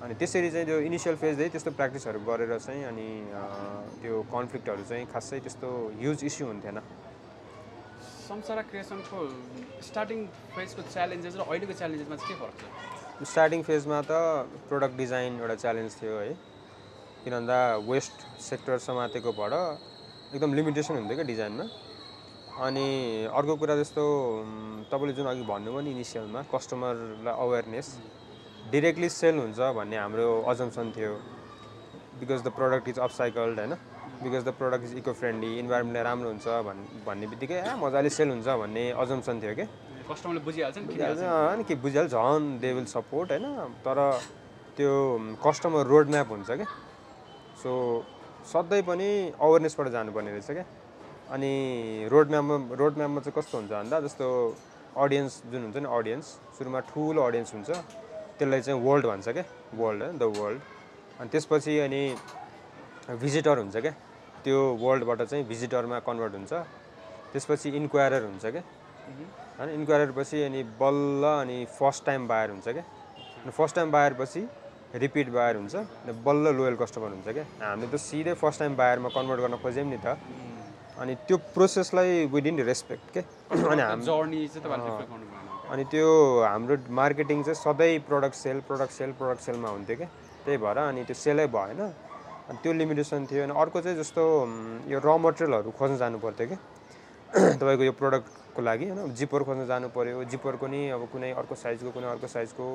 अनि त्यसरी चाहिँ त्यो इनिसियल फेजदेखि त्यस्तो प्र्याक्टिसहरू गरेर चाहिँ अनि त्यो कन्फ्लिक्टहरू चाहिँ खासै त्यस्तो ह्युज इस्यु हुन्थेन। संसारा क्रिएसनको स्टार्टिङ फेजको च्यालेन्जेस र अहिलेको च्यालेन्जेसमा चाहिँ के फरक छ? स्टार्टिङ फेजमा त प्रोडक्ट डिजाइन एउटा च्यालेन्ज थियो है। किन भन्दा वेस्ट सेक्टर समातेकोबाट एकदम लिमिटेसन हुन्थ्यो क्या डिजाइनमा अनि अर्को कुरा जस्तो तपाईँले जुन अघि भन्नुभयो नि इनिसियलमा कस्टमरलाई अवेरनेस डिरेक्टली सेल हुन्छ भन्ने हाम्रो अजम्सन थियो। Because the product is upcycled होइन? Because the product is eco friendly इन्भाइरोमेन्टलाई राम्रो हुन्छ भन् भन्ने बित्तिकै ए मजाले सेल हुन्छ भन्ने अजम्सन थियो कि। कस्टमरले बुझिहाल्छ नि अनि के बुझिहाल्छ झन् दे विल सपोर्ट होइन। तर त्यो कस्टमर रोड म्याप हुन्छ क्या सो सधैँ पनि अवेरनेसबाट जानुपर्ने रहेछ क्या अनि रोड म्यापमा रोड म्यापमा चाहिँ कस्तो हुन्छ भन्दा जस्तो अडियन्स जुन हुन्छ नि अडियन्स सुरुमा ठुलो अडियन्स हुन्छ त्यसलाई चाहिँ वर्ल्ड भन्छ क्या वर्ल्ड द वर्ल्ड अनि त्यसपछि अनि भिजिटर हुन्छ क्या त्यो वर्ल्डबाट चाहिँ भिजिटरमा कन्भर्ट हुन्छ। त्यसपछि इन्क्वायरर हुन्छ क्या होइन इन्क्वायरर पछि अनि बल्ल अनि फर्स्ट टाइम बायर हुन्छ क्या अनि फर्स्ट टाइम बायर पछि रिपिट बायर हुन्छ अनि बल्ल लोयल कस्टमर हुन्छ क्या हामीले त सिधै फर्स्ट टाइम बायरमा कन्भर्ट गर्न खोज्यौँ नि त। अनि त्यो प्रोसेसलाई विदिन रेस्पेक्ट के? अनि हाम अनि त्यो हाम्रो मार्केटिङ चाहिँ सधैँ product sale product sale product सेलमा हुन्थ्यो क्या त्यही भएर अनि त्यो सेलै भएन। अनि त्यो लिमिटेसन थियो अनि अर्को चाहिँ जस्तो यो र मटेरियलहरू खोज्न जानु पर्थ्यो कि। तपाईँको यो प्रडक्टको लागि होइन जिपर खोज्न जानु पऱ्यो जिपरको नि अब कुनै अर्को साइजको कुनै अर्को साइजको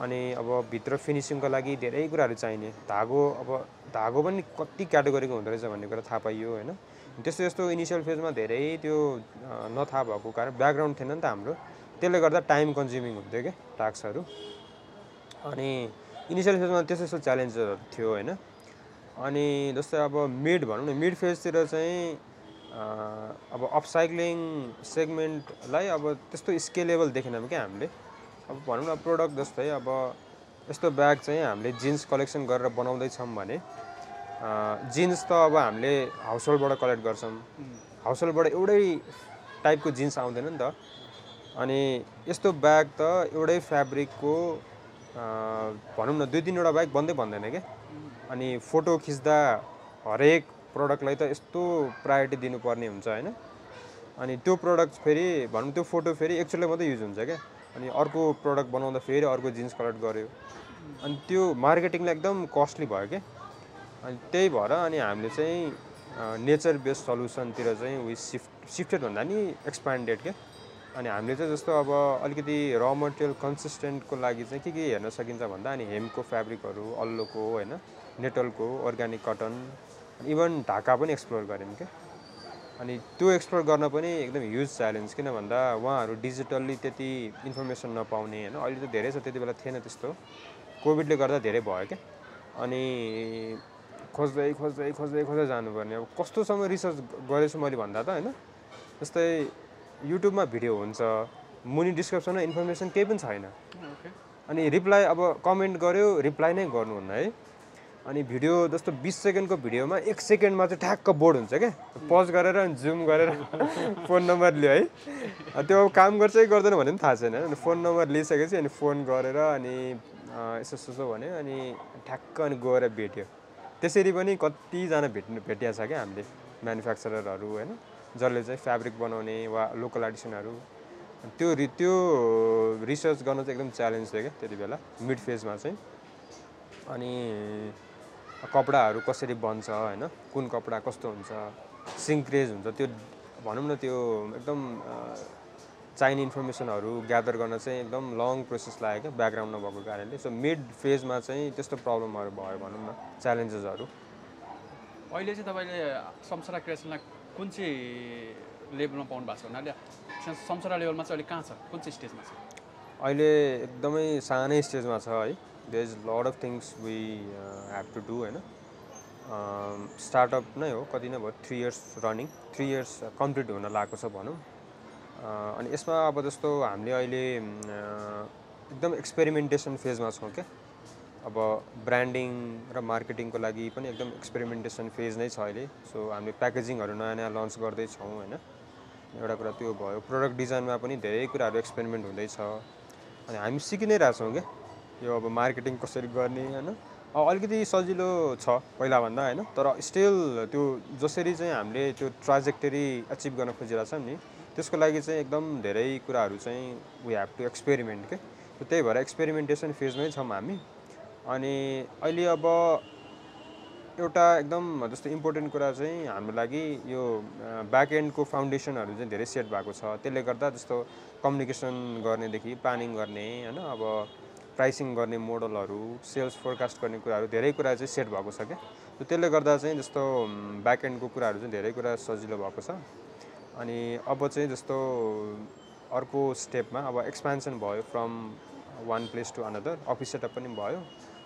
अनि अब भित्र फिनिसिङको लागि धेरै कुराहरू चाहिने। धागो अब धागो पनि कति क्याटेगोरीको हुँदो रहेछ भन्ने कुरा थाहा पाइयो होइन। त्यस्तो यस्तो इनिसियल फेजमा धेरै त्यो नथाहा भएको कारण ब्याकग्राउन्ड थिएन नि त हाम्रो। त्यसले गर्दा टाइम कन्ज्युमिङ हुन्थ्यो क्या टास्कहरू अनि इनिसियल फेजमा त्यस्तो यस्तो च्यालेन्जेसहरू थियो होइन। अनि जस्तै अब मिड भनौँ न मिड फेजतिर चाहिँ अब अपसाइक्लिङ सेगमेन्टलाई अब त्यस्तो स्केलेबल देखेनौँ क्या हामीले। अब भनौँ न प्रोडक्ट जस्तै अब यस्तो ब्याग चाहिँ हामीले जिन्स कलेक्सन गरेर बनाउँदैछौँ भने जिन्स त अब हामीले हाउस होल्डबाट कलेक्ट गर्छौँ। हाउस होल्डबाट एउटै टाइपको जिन्स आउँदैन नि त। अनि यस्तो ब्याग त एउटै फ्याब्रिकको भनौँ न दुई तिनवटा ब्याग बन्दै भन्दैन क्या। अनि फोटो खिच्दा हरेक प्रडक्टलाई त यस्तो प्रायोरिटी दिनुपर्ने हुन्छ होइन? अनि त्यो प्रडक्ट फेरि भनौँ त्यो फोटो फेरि एकचोटि मात्रै युज हुन्छ क्या? अनि अर्को प्रडक्ट बनाउँदा फेरि अर्को जिन्स कलेक्ट गऱ्यो। अनि त्यो मार्केटिङलाई एकदम कस्टली भयो क्या? अनि त्यही भएर अनि हामीले चाहिँ नेचर बेस्ड सल्युसनतिर चाहिँ वी सिफ्ट सिफ्टेड भन्दा नि एक्सपान्डेड क्या? अनि हामीले चाहिँ जस्तो अब अलिकति र मटेरियल कन्सिस्टेन्टको लागि चाहिँ के के हेर्न सकिन्छ भन्दा अनि हेमको फ्याब्रिकहरू अल्लोको होइन? नेटलको अर्ग्यानिक कटन इभन ढाका पनि एक्सप्लोर गऱ्यौँ क्या। अनि त्यो एक्सप्लोर गर्न पनि एकदम ह्युज च्यालेन्ज किन भन्दा उहाँहरू डिजिटल्ली त्यति इन्फर्मेसन नपाउने होइन अहिले त धेरै छ त्यति बेला थिएन त्यस्तो। कोभिडले गर्दा धेरै भयो क्या। अनि खोज्दै खोज्दै खोज्दै खोज्दै जानुपर्ने। अब कस्तोसँग रिसर्च गरेछु मैले भन्दा त होइन जस्तै युट्युबमा भिडियो हुन्छ मुनि डिस्क्रिप्सनमा इन्फर्मेसन केही पनि छैन। अनि रिप्लाई अब कमेन्ट गर्यो रिप्लाई नै गर्नुहुन्न है। अनि भिडियो जस्तो बिस सेकेन्डको भिडियोमा एक सेकेन्डमा चाहिँ ठ्याक्क बोर्ड हुन्छ क्या। पज गरेर अनि जुम गरेर फोन नम्बर लियो है। त्यो अब काम गर्छ कि गर्दैन भन्ने पनि थाहा छैन। अनि फोन नम्बर लिइसकेपछि अनि फोन गरेर अनि यसो यसो भन्यो अनि ठ्याक्क अनि गएर भेट्यो। त्यसरी पनि कतिजना भेट्नु भेटिया छ क्या हामीले म्यानुफ्याक्चररहरू होइन? जसले चाहिँ फ्याब्रिक बनाउने वा लोकल आर्टिसनहरू त्यो रि त्यो रिसर्च गर्न चाहिँ एकदम च्यालेन्ज थियो क्या त्यति बेला मिड फेजमा चाहिँ। अनि कपडाहरू कसरी बन्छ होइन? कुन कपडा कस्तो हुन्छ? सिङ्क्रेज हुन्छ। त्यो भनौँ न त्यो एकदम चाहिने इन्फर्मेसनहरू ग्यादर गर्न चाहिँ एकदम लङ प्रोसेस लाग्यो क्या ब्याकग्राउन्ड नभएको कारणले। सो मिड फेजमा चाहिँ त्यस्तो प्रब्लमहरू भयो भनौँ न च्यालेन्जेसहरू अहिले चाहिँ तपाईँले संसारा क्रिएसनलाई कुन चाहिँ लेभलमा पाउनु भएको छ भन्नाले संसारा लेभलमा चाहिँ अहिले कहाँ छ? कुन चाहिँ स्टेजमा छ? अहिले एकदमै सानै स्टेजमा छ है। There is lot of things we have to do होइन स्टार्टअप नै हो कति नै भयो three years running three years complete हुन लागेको छ भनौँ। अँ, अनि यसमा अब जस्तो हामीले अहिले अँ, एकदम एक्सपेरिमेन्टेसन फेजमा छौँ क्या। अब ब्रान्डिङ र मार्केटिङको लागि पनि एकदम एक्सपेरिमेन्टेसन फेज नै छ अहिले। सो हामीले प्याकेजिङहरू नयाँ नयाँ लन्च गर्दैछौँ होइन। एउटा कुरा त्यो भयो प्रोडक्ट डिजाइनमा पनि धेरै कुराहरू एक्सपेरिमेन्ट हुँदैछ। अनि हामी सिकि नै रहेछौँ क्या। यो अब मार्केटिङ कसरी गर्ने होइन? अलिकति सजिलो छ पहिलाभन्दा होइन? तर स्टिल त्यो जसरी चाहिँ हामीले त्यो ट्राजेक्टरी अचिभ गर्न खोजिरहेछौँ नि त्यसको लागि चाहिँ एकदम धेरै कुराहरू चाहिँ वी हेभ टु एक्सपेरिमेन्ट के? त्यही भएर एक्सपेरिमेन्टेसन फेजमै छौँ हामी। अनि अहिले अब एउटा एकदम जस्तो इम्पोर्टेन्ट कुरा चाहिँ हाम्रो लागि यो ब्याक एन्डको फाउन्डेसनहरू चाहिँ धेरै सेट भएको छ। त्यसले गर्दा जस्तो कम्युनिकेसन गर्नेदेखि प्लानिङ गर्ने होइन? अब प्राइसिङ गर्ने मोडलहरू सेल्स फोरकास्ट गर्ने कुराहरू धेरै कुरा चाहिँ सेट भएको छ क्या। त्यसले गर्दा चाहिँ जस्तो ब्याक एन्डको कुराहरू चाहिँ धेरै कुरा सजिलो भएको छ। अनि अब चाहिँ जस्तो अर्को स्टेपमा अब एक्सपेन्सन भयो from one place to another office setup पनि भयो।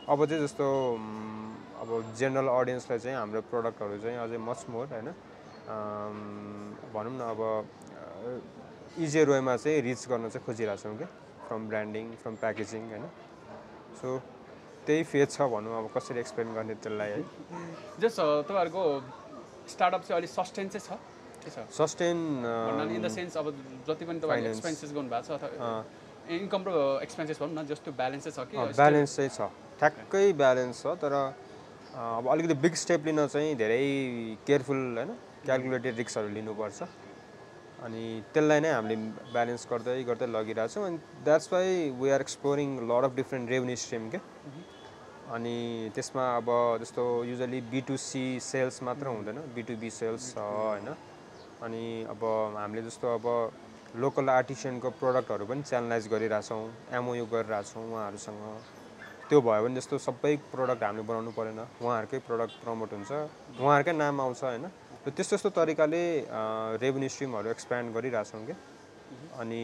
अब चाहिँ जस्तो अब जेनरल अडियन्सलाई चाहिँ हाम्रो प्रडक्टहरू चाहिँ अझै मच मोर होइन? भनौँ न अब इजियर वेमा चाहिँ रिच गर्न चाहिँ खोजिरहेछौँ क्या। फ्रम ब्रान्डिङ फ्रम प्याकेजिङ होइन? सो त्यही फेज छ भनौँ अब कसरी एक्सप्लेन गर्ने त्यसलाई है। जस तपाईँहरूको स्टार्टअप चाहिँ अलिक सस्टेन चाहिँ छ? छ? सस्टेन इन द सेन्स अब जति पनि तपाईँले. एक्सपेन्सेस गर्नुभएको छ अथवा इन्कम र एक्सपेन्सेस भनौँ न जस्तो ब्यालेन्सै छ कि ब्यालेन्स चाहिँ छ। ठ्याक्कै ब्यालेन्स छ तर अब अलिकति बिग स्टेप लिन चाहिँ धेरै केयरफुल होइन? क्यालकुलेटेड रिक्सहरू लिनुपर्छ। अनि त्यसलाई नै हामीले ब्यालेन्स गर्दै गर्दै लगिरहेछौँ अनि that's why we are exploring lot of different revenue stream के अनि त्यसमा अब जस्तो युजली बिटुसी सेल्स मात्र हुँदैन बिटुबी सेल्स छ होइन? अनि अब हामीले जस्तो अब लोकल आर्टिसियनको प्रडक्टहरू पनि च्यानलाइज गरिरहेछौँ एमओयु गरिरहेछौँ उहाँहरूसँग। त्यो भयो भने जस्तो सबै प्रडक्ट हामीले बनाउनु परेन। उहाँहरूकै प्रडक्ट प्रमोट हुन्छ उहाँहरूकै नाम आउँछ होइन? र त्यस्तो त्यस्तो तरिकाले रेभेन्यू स्ट्रिमहरू एक्सप्यान्ड गरिरहेछौँ क्या। अनि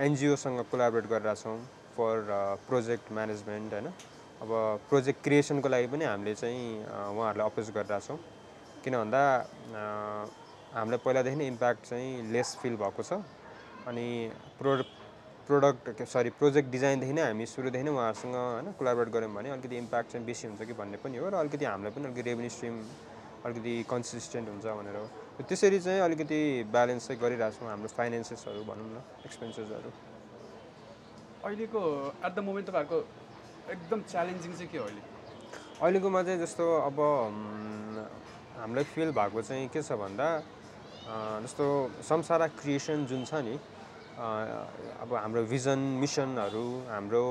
एनजिओसँग कोलाबरेट गरिरहेछौँ फर प्रोजेक्ट म्यानेजमेन्ट होइन। अब प्रोजेक्ट क्रिएसनको लागि पनि हामीले चाहिँ उहाँहरूलाई अप्रोच गरिरहेछौँ। किन भन्दा हामीलाई पहिलादेखि नै इम्प्याक्ट चाहिँ लेस फिल भएको छ। अनि प्रो प्रोडक्ट सरी प्रोजेक्ट डिजाइनदेखि नै हामी सुरुदेखि नै उहाँहरूसँग होइन कोलाबरेट गऱ्यौँ भने अलिकति इम्प्याक्ट चाहिँ बेसी हुन्छ कि भन्ने पनि हो। र अलिकति हामीलाई पनि अलिकति रेभेन्यू स्ट्रिम अलिकति कन्सिस्टेन्ट हुन्छ भनेर हो। त्यसरी चाहिँ अलिकति ब्यालेन्स चाहिँ गरिरहेछौँ हाम्रो फाइनेन्सेसहरू भनौँ न एक्सपेन्सेसहरू अहिलेको एट द मोमेन्ट तपाईँहरूको एकदम च्यालेन्जिङ चाहिँ के हो अहिले? अहिलेकोमा चाहिँ जस्तो अब हामीलाई फिल भएको चाहिँ के छ भन्दा जस्तो संसारा क्रिएसन जुन छ नि अब हाम्रो भिजन मिसनहरू हाम्रो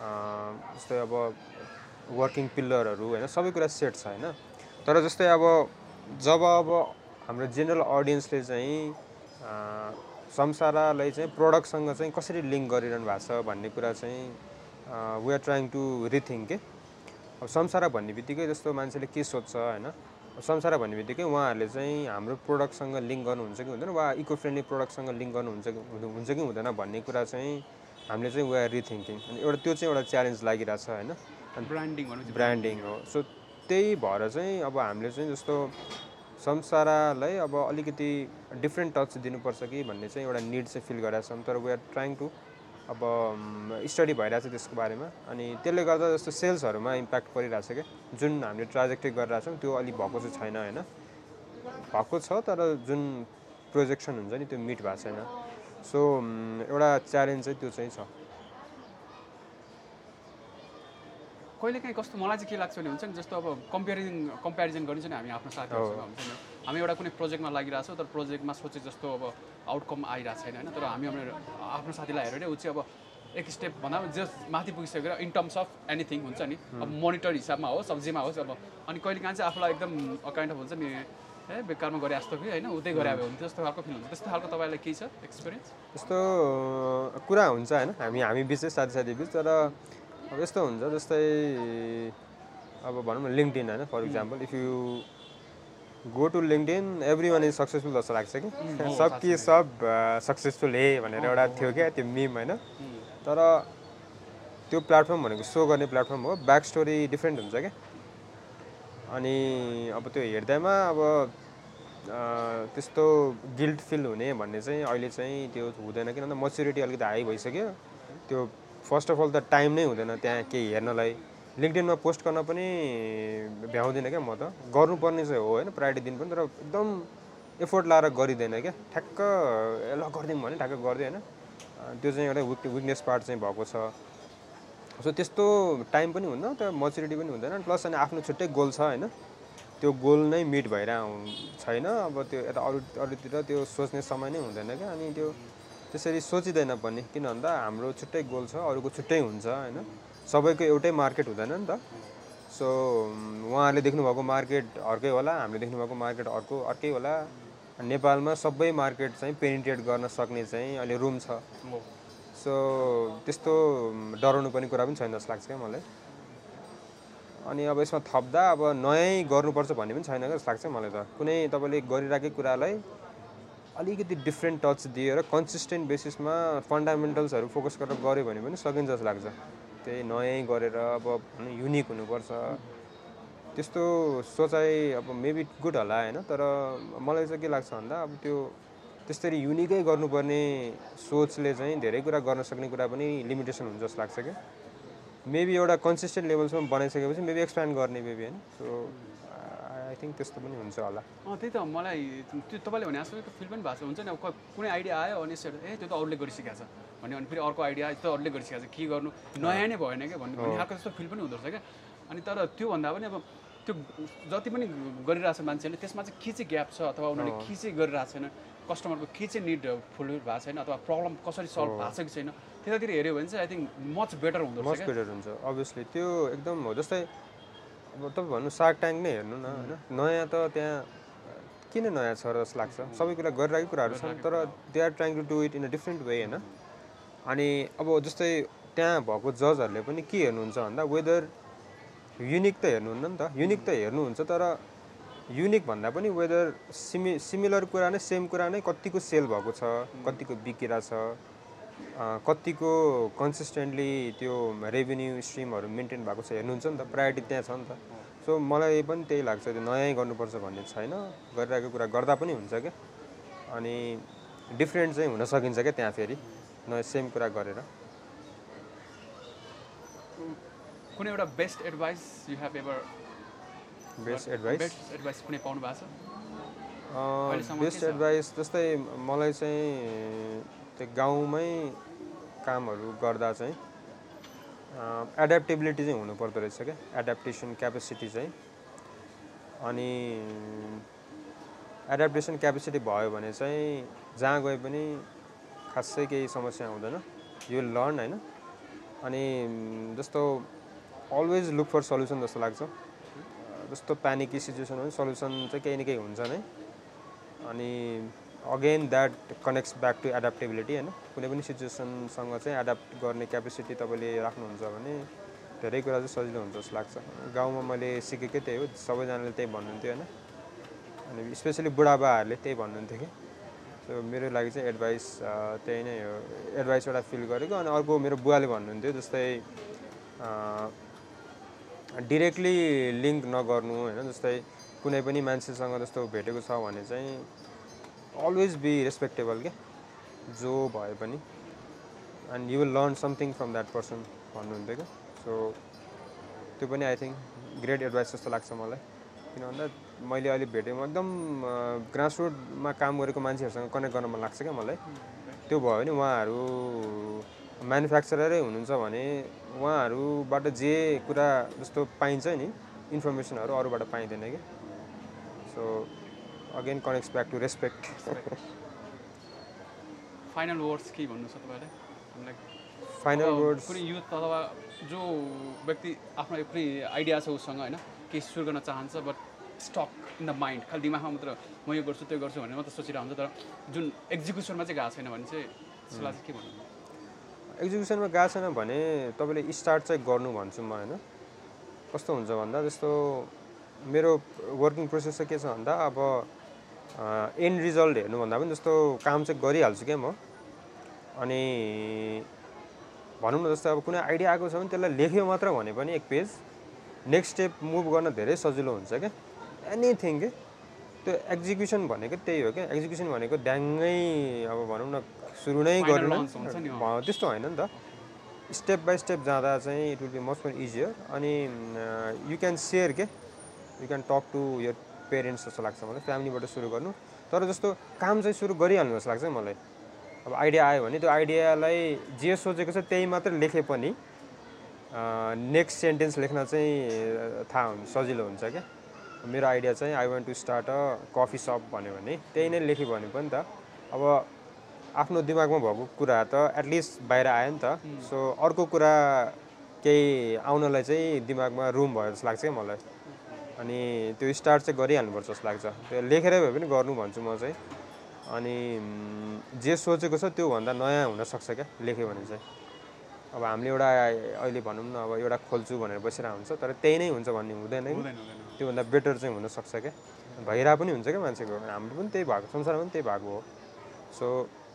जस्तै अब वर्किङ पिल्लरहरू होइन सबै कुरा सेट छ होइन। तर जस्तै अब जब अब हाम्रो जेनरल अडियन्सले चाहिँ संसारालाई चाहिँ प्रडक्टसँग चाहिँ कसरी लिङ्क गरिरहनु भएको छ भन्ने कुरा चाहिँ we are trying to rethink के अब संसार भन्ने बित्तिकै जस्तो मान्छेले के सोध्छ होइन संसार भन्ने बित्तिकै उहाँहरूले चाहिँ हाम्रो प्रोडक्टसँग लिङ्क गर्नुहुन्छ कि हुँदैन वा इको फ्रेन्डली प्रोडक्टसँग लिङ्क गर्नुहुन्छ कि हुन्छ कि हुँदैन भन्ने कुरा चाहिँ हामीले चाहिँ वी आर रिथिङ्किङ अनि एउटा त्यो चाहिँ एउटा च्यालेन्ज लागिरहेछ होइन। ब्रान्डिङ ब्रान्डिङ हो। सो त्यही भएर चाहिँ अब हामीले चाहिँ जस्तो संसारालाई अब अलिकति डिफ्रेन्ट टच दिनुपर्छ कि भन्ने चाहिँ एउटा निड चाहिँ फिल गरेका छौँ। तर वी आर ट्राइङ टु अब स्टडी भइरहेछ त्यसको बारेमा। अनि त्यसले गर्दा जस्तो सेल्सहरूमा इम्प्याक्ट परिरहेछ क्या जुन हामीले ट्राजेक्टरी गरिरहेछौँ त्यो अलिक भएको चाहिँ छैन होइन? भएको छ तर जुन प्रोजेक्सन हुन्छ नि त्यो मिट भएको छैन। सो एउटा च्यालेन्ज चाहिँ त्यो चाहिँ छ। कहिलेकाहीँ कस्तो मलाई चाहिँ के लाग्छ भने हुन्छ नि जस्तो अब कम्पेरिङ कम्पेरिजन गरिन्छ नि हामी आफ्नो साथीहरूसँग हुन्छ नि। हामी एउटा कुनै प्रोजेक्टमा लागिरहेको छौँ तर प्रोजेक्टमा सोचे जस्तो अब आउटकम आइरहेको छैन होइन? तर हामी आफ्नो साथीलाई हेरेर ऊ चाहिँ अब एक स्टेप भन्दा पनि जस माथि पुगिसकेर इन टर्म्स अफ एनिथिङ हुन्छ नि। अब मोनिटर हिसाबमा होस् सब्जीमा होस् अब अनि कहिलेकाहीँ चाहिँ आफूलाई एकदम काइन्ड अफ हुन्छ नि ए बेकारमा गरे जस्तो कि होइन? उतै गरे हुन्थ्यो जस्तो खालको फिल हुन्छ। त्यस्तो खालको तपाईँलाई केही छ एक्सपिरियन्स यस्तो कुरा हुन्छ होइन? हामी हामी बिच चाहिँ साथी साथी बिच तर अब यस्तो हुन्छ जस्तै अब भनौँ न लिङ्कडिन होइन for example if you go to LinkedIn everyone is successful जस्तो लाग्छ कि? सब कि सब सक्सेसफुल हे भनेर एउटा थियो क्या त्यो मिम होइन। तर त्यो प्लेटफर्म भनेको सो गर्ने प्लेटफर्म हो ब्याक स्टोरी डिफ्रेन्ट हुन्छ क्या। अनि अब त्यो हेर्दैमा अब त्यस्तो गिल्ट फिल हुने भन्ने चाहिँ अहिले चाहिँ त्यो हुँदैन किन भन्दा मच्युरिटी अलिकति हाई भइसक्यो। त्यो फर्स्ट अफ अल त टाइम नै हुँदैन त्यहाँ केही हेर्नलाई। लिङ्कडिनमा पोस्ट गर्न पनि भ्याउँदिनँ क्या म त। गर्नुपर्ने चाहिँ हो होइन प्रायोरिटी दिनु पनि तर एकदम एफोर्ट लाएर गरिँदैन क्या। ठ्याक्क ल गरिदिउँ भने ठ्याक्क गरिदियो होइन। त्यो चाहिँ एउटा विक विकनेस पार्ट चाहिँ भएको छ। सो त्यस्तो टाइम पनि हुन्न त्यो मच्युरिटी पनि हुँदैन। प्लस अनि आफ्नो छुट्टै गोल छ होइन। त्यो गोल नै मिट भएर छैन। अब त्यो यता अरू अरूतिर त्यो सोच्ने समय नै हुँदैन क्या। अनि त्यो त्यसरी सोचिँदैन पनि किन भन्दा हाम्रो छुट्टै गोल छ अरूको छुट्टै हुन्छ होइन? सबैको एउटै मार्केट हुँदैन नि त। सो उहाँहरूले देख्नुभएको मार्केट अर्कै होला हामीले देख्नुभएको मार्केट अर्को अर्कै होला। नेपालमा सबै मार्केट चाहिँ पेनिट्रेट गर्न सक्ने चाहिँ अहिले रुम छ। सो त्यस्तो डराउनु पर्ने कुरा पनि छैन जस्तो लाग्छ क्या मलाई। अनि अब यसमा थप्दा अब नयाँ गर्नुपर्छ भन्ने पनि छैन क्या जस्तो लाग्छ मलाई त। कुनै तपाईँले गरिरहेकै कुरालाई अलिकति डिफ्रेन्ट टच दिएर कन्सिस्टेन्ट बेसिसमा फन्डामेन्टल्सहरू फोकस गरेर गऱ्यो भने पनि सकिन्छ जस्तो लाग्छ। त्यही नयाँ गरेर अब युनिक हुनुपर्छ। त्यस्तो सोचाइ अब मेबी गुड होला होइन तर मलाई चाहिँ के लाग्छ भन्दा अब त्यो त्यसरी युनिकै गर्नुपर्ने सोचले चाहिँ धेरै कुरा गर्न सक्ने कुरा पनि लिमिटेसन हुन्छ जस्तो लाग्छ क्या। मेबी एउटा कन्सिस्टेन्ट लेभलसम्म बनाइसकेपछि मेबी एक्सप्यान्ड गर्ने मेबी होइन। सो आई थिङ्क त्यस्तो पनि हुन्छ होला। अँ त्यही त मलाई त्यो तपाईँले भने जस्तो फिल पनि भएको छ। हुन्छ नि अब कुनै आइडिया आयो अनि यसो ए त्यो त अरूले गरिसकेको छ। भन्यो अनि फेरि अर्को आइडिया त्यो अरूले गरिसकेको छ। के गर्नु? नयाँ नै भएन क्या भन्ने खालको जस्तो फिल पनि हुँदो रहेछ क्या। अनि तर त्योभन्दा पनि अब त्यो जति पनि गरिरहेको छ मान्छेले त्यसमा चाहिँ के चाहिँ ग्याप छ अथवा उनीहरूले के चाहिँ गरिरहेको छैन कस्टमरको के चाहिँ निड फुल भएको छैन अथवा प्रब्लम कसरी सल्भ भएको छ कि छैन त्यतातिर हेऱ्यो भने चाहिँ आई थिङ्क मच बेटर हुँदो मच बेटर हुन्छ अभियसली त्यो एकदम हो। जस्तै अब तपाईँ भन्नु सार्क ट्याङ्क नै हेर्नु न होइन? नयाँ त त्यहाँ किन नयाँ छ जस्तो लाग्छ? सबै कुरा गरिरहेकै कुराहरू छन् तर they are trying to do it in a different way होइन? अनि अब जस्तै त्यहाँ भएको जजहरूले पनि के हेर्नुहुन्छ भन्दा वेदर युनिक त हेर्नुहुन्न नि त। युनिक त हेर्नुहुन्छ तर युनिक भन्दा पनि वेदर सिमि सिमिलर कुरा नै सेम कुरा नै कतिको सेल भएको छ कतिको बिकिरहेको छ। कतिको कन्सिस्टेन्टली त्यो रेभेन्यू स्ट्रिमहरू मेन्टेन भएको छ हेर्नुहुन्छ नि त प्रायोरिटी त्यहाँ छ नि त। सो मलाई पनि त्यही लाग्छ त्यो नयाँ गर्नुपर्छ भन्ने छैन। गरिरहेको कुरा गर्दा पनि हुन्छ क्या। अनि डिफ्रेन्ट चाहिँ हुन सकिन्छ क्या त्यहाँ फेरि। नयाँ सेम कुरा गरेर। कुनै एउटा best advice you have ever best advice best advice कुनै पाउनु भएको छ? बेस्ट? एडभाइस जस्तै मलाई चाहिँ त्यो गाउँमै कामहरू गर्दा चाहिँ एड्याप्टेबिलिटी चाहिँ हुनुपर्दो रहेछ क्या। एड्याप्टेसन क्यापेसिटी चाहिँ। अनि एड्याप्टेसन क्यापेसिटी भयो भने चाहिँ जहाँ गए पनि खासै केही समस्या हुँदैन। यो लर्न होइन? अनि जस्तो अलवेज लुक फर सल्युसन जस्तो लाग्छ। जस्तो प्यानिकी सिचुएसन हो सल्युसन चाहिँ केही न केही हुन्छ नै। अनि again that connects back to adaptability होइन? कुनै पनि सिचुएसनसँग चाहिँ एडाप्ट गर्ने क्यापेसिटी तपाईँले राख्नुहुन्छ भने धेरै कुरा चाहिँ सजिलो हुन्छ जस्तो लाग्छ। गाउँमा मैले सिकेकै त्यही हो सबैजनाले त्यही भन्नुहुन्थ्यो होइन? अनि स्पेसली बुढाबाहरूले त्यही भन्नुहुन्थ्यो कि। सो मेरो लागि चाहिँ एडभाइस त्यही नै हो। एडभाइस एउटा फिल गरेको अनि अर्को मेरो बुवाले भन्नुहुन्थ्यो जस्तै डिरेक्टली लिङ्क नगर्नु होइन? जस्तै कुनै पनि मान्छेसँग जस्तो भेटेको छ भने चाहिँ अलवेज बी रेस्पेक्टेबल क्या जो भए पनि। And you will learn something from that person भन्नुहुन्थ्यो क्या सो त्यो पनि आई थिङ्क ग्रेट एडभाइस जस्तो लाग्छ मलाई। किन भन्दा मैले अहिले भेटेको एकदम ग्रासरुटमा काम गरेको मान्छेहरूसँग कनेक्ट गर्न मन लाग्छ क्या मलाई। त्यो भयो भने उहाँहरू म्यानुफ्याक्चररै हुनुहुन्छ भने उहाँहरूबाट जे कुरा जस्तो पाइन्छ नि इन्फर्मेसनहरू अरूबाट पाइँदैन कि so again connects back to respect final words के भन्नु छ तपाईँले हामीलाई फाइनल वर्ड्स कुनै युथ अथवा जो व्यक्ति आफ्नो कुनै आइडिया छ उसँग होइन? केही सुरु गर्न चाहन्छ but stuck in the mind खालि दिमागमा मात्र म यो गर्छु त्यो गर्छु भनेर मात्र सोचिरहेको हुन्छ तर जुन एक्जिक्युसनमा चाहिँ गएको छैन भने चाहिँ त्यसलाई चाहिँ के भन्नु? एक्जिक्युसनमा गएको छैन भने तपाईँले स्टार्ट चाहिँ गर्नु भन्छु म होइन? कस्तो हुन्छ भन्दा जस्तो मेरो वर्किङ प्रोसेस चाहिँ के छ भन्दा अब एन्ड रिजल्ट हेर्नुभन्दा पनि जस्तो काम चाहिँ गरिहाल्छु क्या म। अनि भनौँ न जस्तो अब कुनै आइडिया आएको छ भने त्यसलाई लेख्यो मात्र भने पनि एक पेज नेक्स्ट स्टेप मुभ गर्न धेरै सजिलो हुन्छ क्या। एनिथिङ के? त्यो एक्जिक्युसन भनेको त्यही हो क्या। एक्जिक्युसन भनेको ड्याङ्गै अब भनौँ न सुरु नै गर्नु। त्यस्तो होइन नि त। स्टेप बाई स्टेप जाँदा चाहिँ it will be much more easier अनि यु क्यान सेयर के? You can talk to your parents जस्तो लाग्छ मलाई फ्यामिलीबाट सुरु गर्नु। तर जस्तो काम चाहिँ सुरु गरिहाल्नु जस्तो लाग्छ मलाई। अब आइडिया आयो भने त्यो आइडियालाई जे सोचेको छ त्यही मात्र लेखे पनि नेक्स्ट सेन्टेन्स लेख्न चाहिँ थाहा हुन्छ सजिलो हुन्छ क्या। मेरो आइडिया चाहिँ I want to start a coffee shop भन्यो भने त्यही नै लेख्यो भने पनि त अब आफ्नो दिमागमा भएको कुरा त एटलिस्ट बाहिर आयो नि त। सो अर्को कुरा केही आउनलाई चाहिँ दिमागमा रुम भयो जस्तो लाग्छ क्या मलाई। अनि त्यो स्टार्ट चाहिँ गरिहाल्नुपर्छ जस्तो लाग्छ। त्यो लेखेरै भए पनि गर्नु भन्छु म चाहिँ। अनि जे सोचेको छ त्योभन्दा नयाँ हुनसक्छ क्या लेख्यो भने चाहिँ। अब हामीले एउटा अहिले भनौँ न अब एउटा खोल्छु भनेर बसिरहेको हुन्छ तर त्यही नै हुन्छ भन्ने हुँदैन त्योभन्दा बेटर चाहिँ हुनसक्छ क्या। भइरहेको पनि हुन्छ क्या मान्छेको। हाम्रो पनि त्यही भएको संसारमा पनि त्यही भएको हो। सो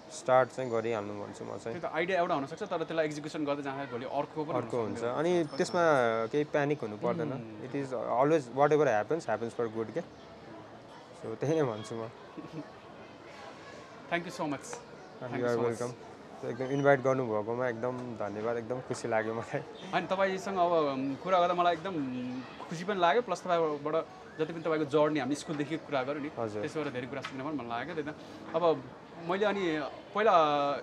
स्टार्ट चाहिँ गरिहाल्नु भन्छु म चाहिँ। त्यो आइडिया एउटा हुनसक्छ तर त्यसलाई एक्जिक्युसन गर्दै जाँदाखेरि भोलि अर्को पनि अर्को हुन्छ। अनि त्यसमा केही प्यानिक हुनु पर्दैन। It is always whatever happens happens for good क्या सो त्यही नै भन्छु म। Thank you so much you're welcome एकदम इन्भाइट गर्नुभएकोमा एकदम धन्यवाद एकदम खुसी लाग्यो मलाई। होइन तपाईँसँग अब कुरा गर्दा मलाई एकदम खुसी पनि लाग्यो प्लस तपाईँबाट जति पनि तपाईँको जर्नी हामी स्कुलदेखि कुरा गऱ्यो नि। त्यसबाट धेरै कुरा सिक्न पनि मन लाग्यो त्यही त। अब मैले अनि पहिला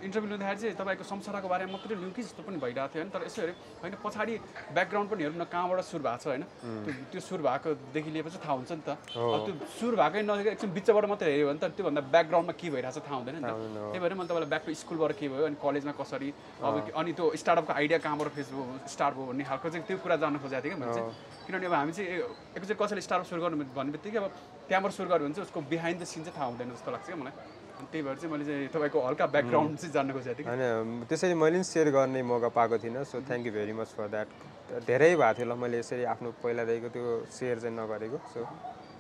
इन्टरभ्यू लिँदाखेरि चाहिँ तपाईँको संसारको बारेमा मात्रै लिउँ कि जस्तो पनि भइरहेको थियो होइन। तर यसो हेऱ्यो होइन पछाडि ब्याकग्राउन्ड पनि हेरौँ न कहाँबाट सुरु भएको छ होइन त्यो त्यो सुरु भएकोदेखि लिएपछि थाहा हुन्छ नि त। अब त्यो सुरु भएकै नदेखेको एकछिन बिचबाट मात्रै हेऱ्यो भने त त्योभन्दा ब्याकग्राउन्डमा के भइरहेको छ थाहा हुँदैन नि त। त्यही भएर मैले तपाईँलाई ब्याक टु स्कुलबाट के भयो अनि कलेजमा कसरी अब अनि त्यो स्टार्टअपको आइडिया कहाँबाट फेस भयो स्टार्ट भयो भन्ने खालको चाहिँ त्यो कुरा जान्न खोजेको थिएँ कि मैले चाहिँ। किनभने अब हामी चाहिँ एकैचोटि कसैले स्टार्टअप सुरु गर्नु भन्ने बित्तिकै अब त्यहाँबाट सुरु गर्यो भने चाहिँ उसको बिहाइन्ड द सिन चाहिँ थाहा हुँदैन जस्तो लाग्छ क्या मलाई। त्यही भएर चाहिँ मैले चाहिँ तपाईँको हल्का ब्याकग्राउन्ड चाहिँ जान्न खोजेको थिएँ कि। होइन त्यसरी मैले पनि सेयर गर्ने मौका पाएको थिइनँ so thank you very much for that धेरै भएको थियो ल मैले यसरी आफ्नो पहिलादेखिको त्यो सेयर चाहिँ नगरेको so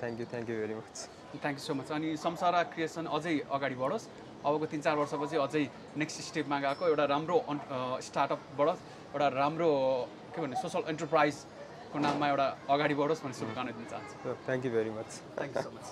thank you thank you very much thank you so much अनि संसारा क्रिएसन अझै अगाडि बढोस्। अबको तिन चार वर्षपछि अझै नेक्स्ट स्टेपमा गएको एउटा राम्रो स्टार्टअपबाट एउटा राम्रो के भन्ने सोसल एन्टरप्राइजको नाममा एउटा अगाडि बढोस् भन्ने शुभकामना दिन चाहन्छु। Thank you very much thank you so much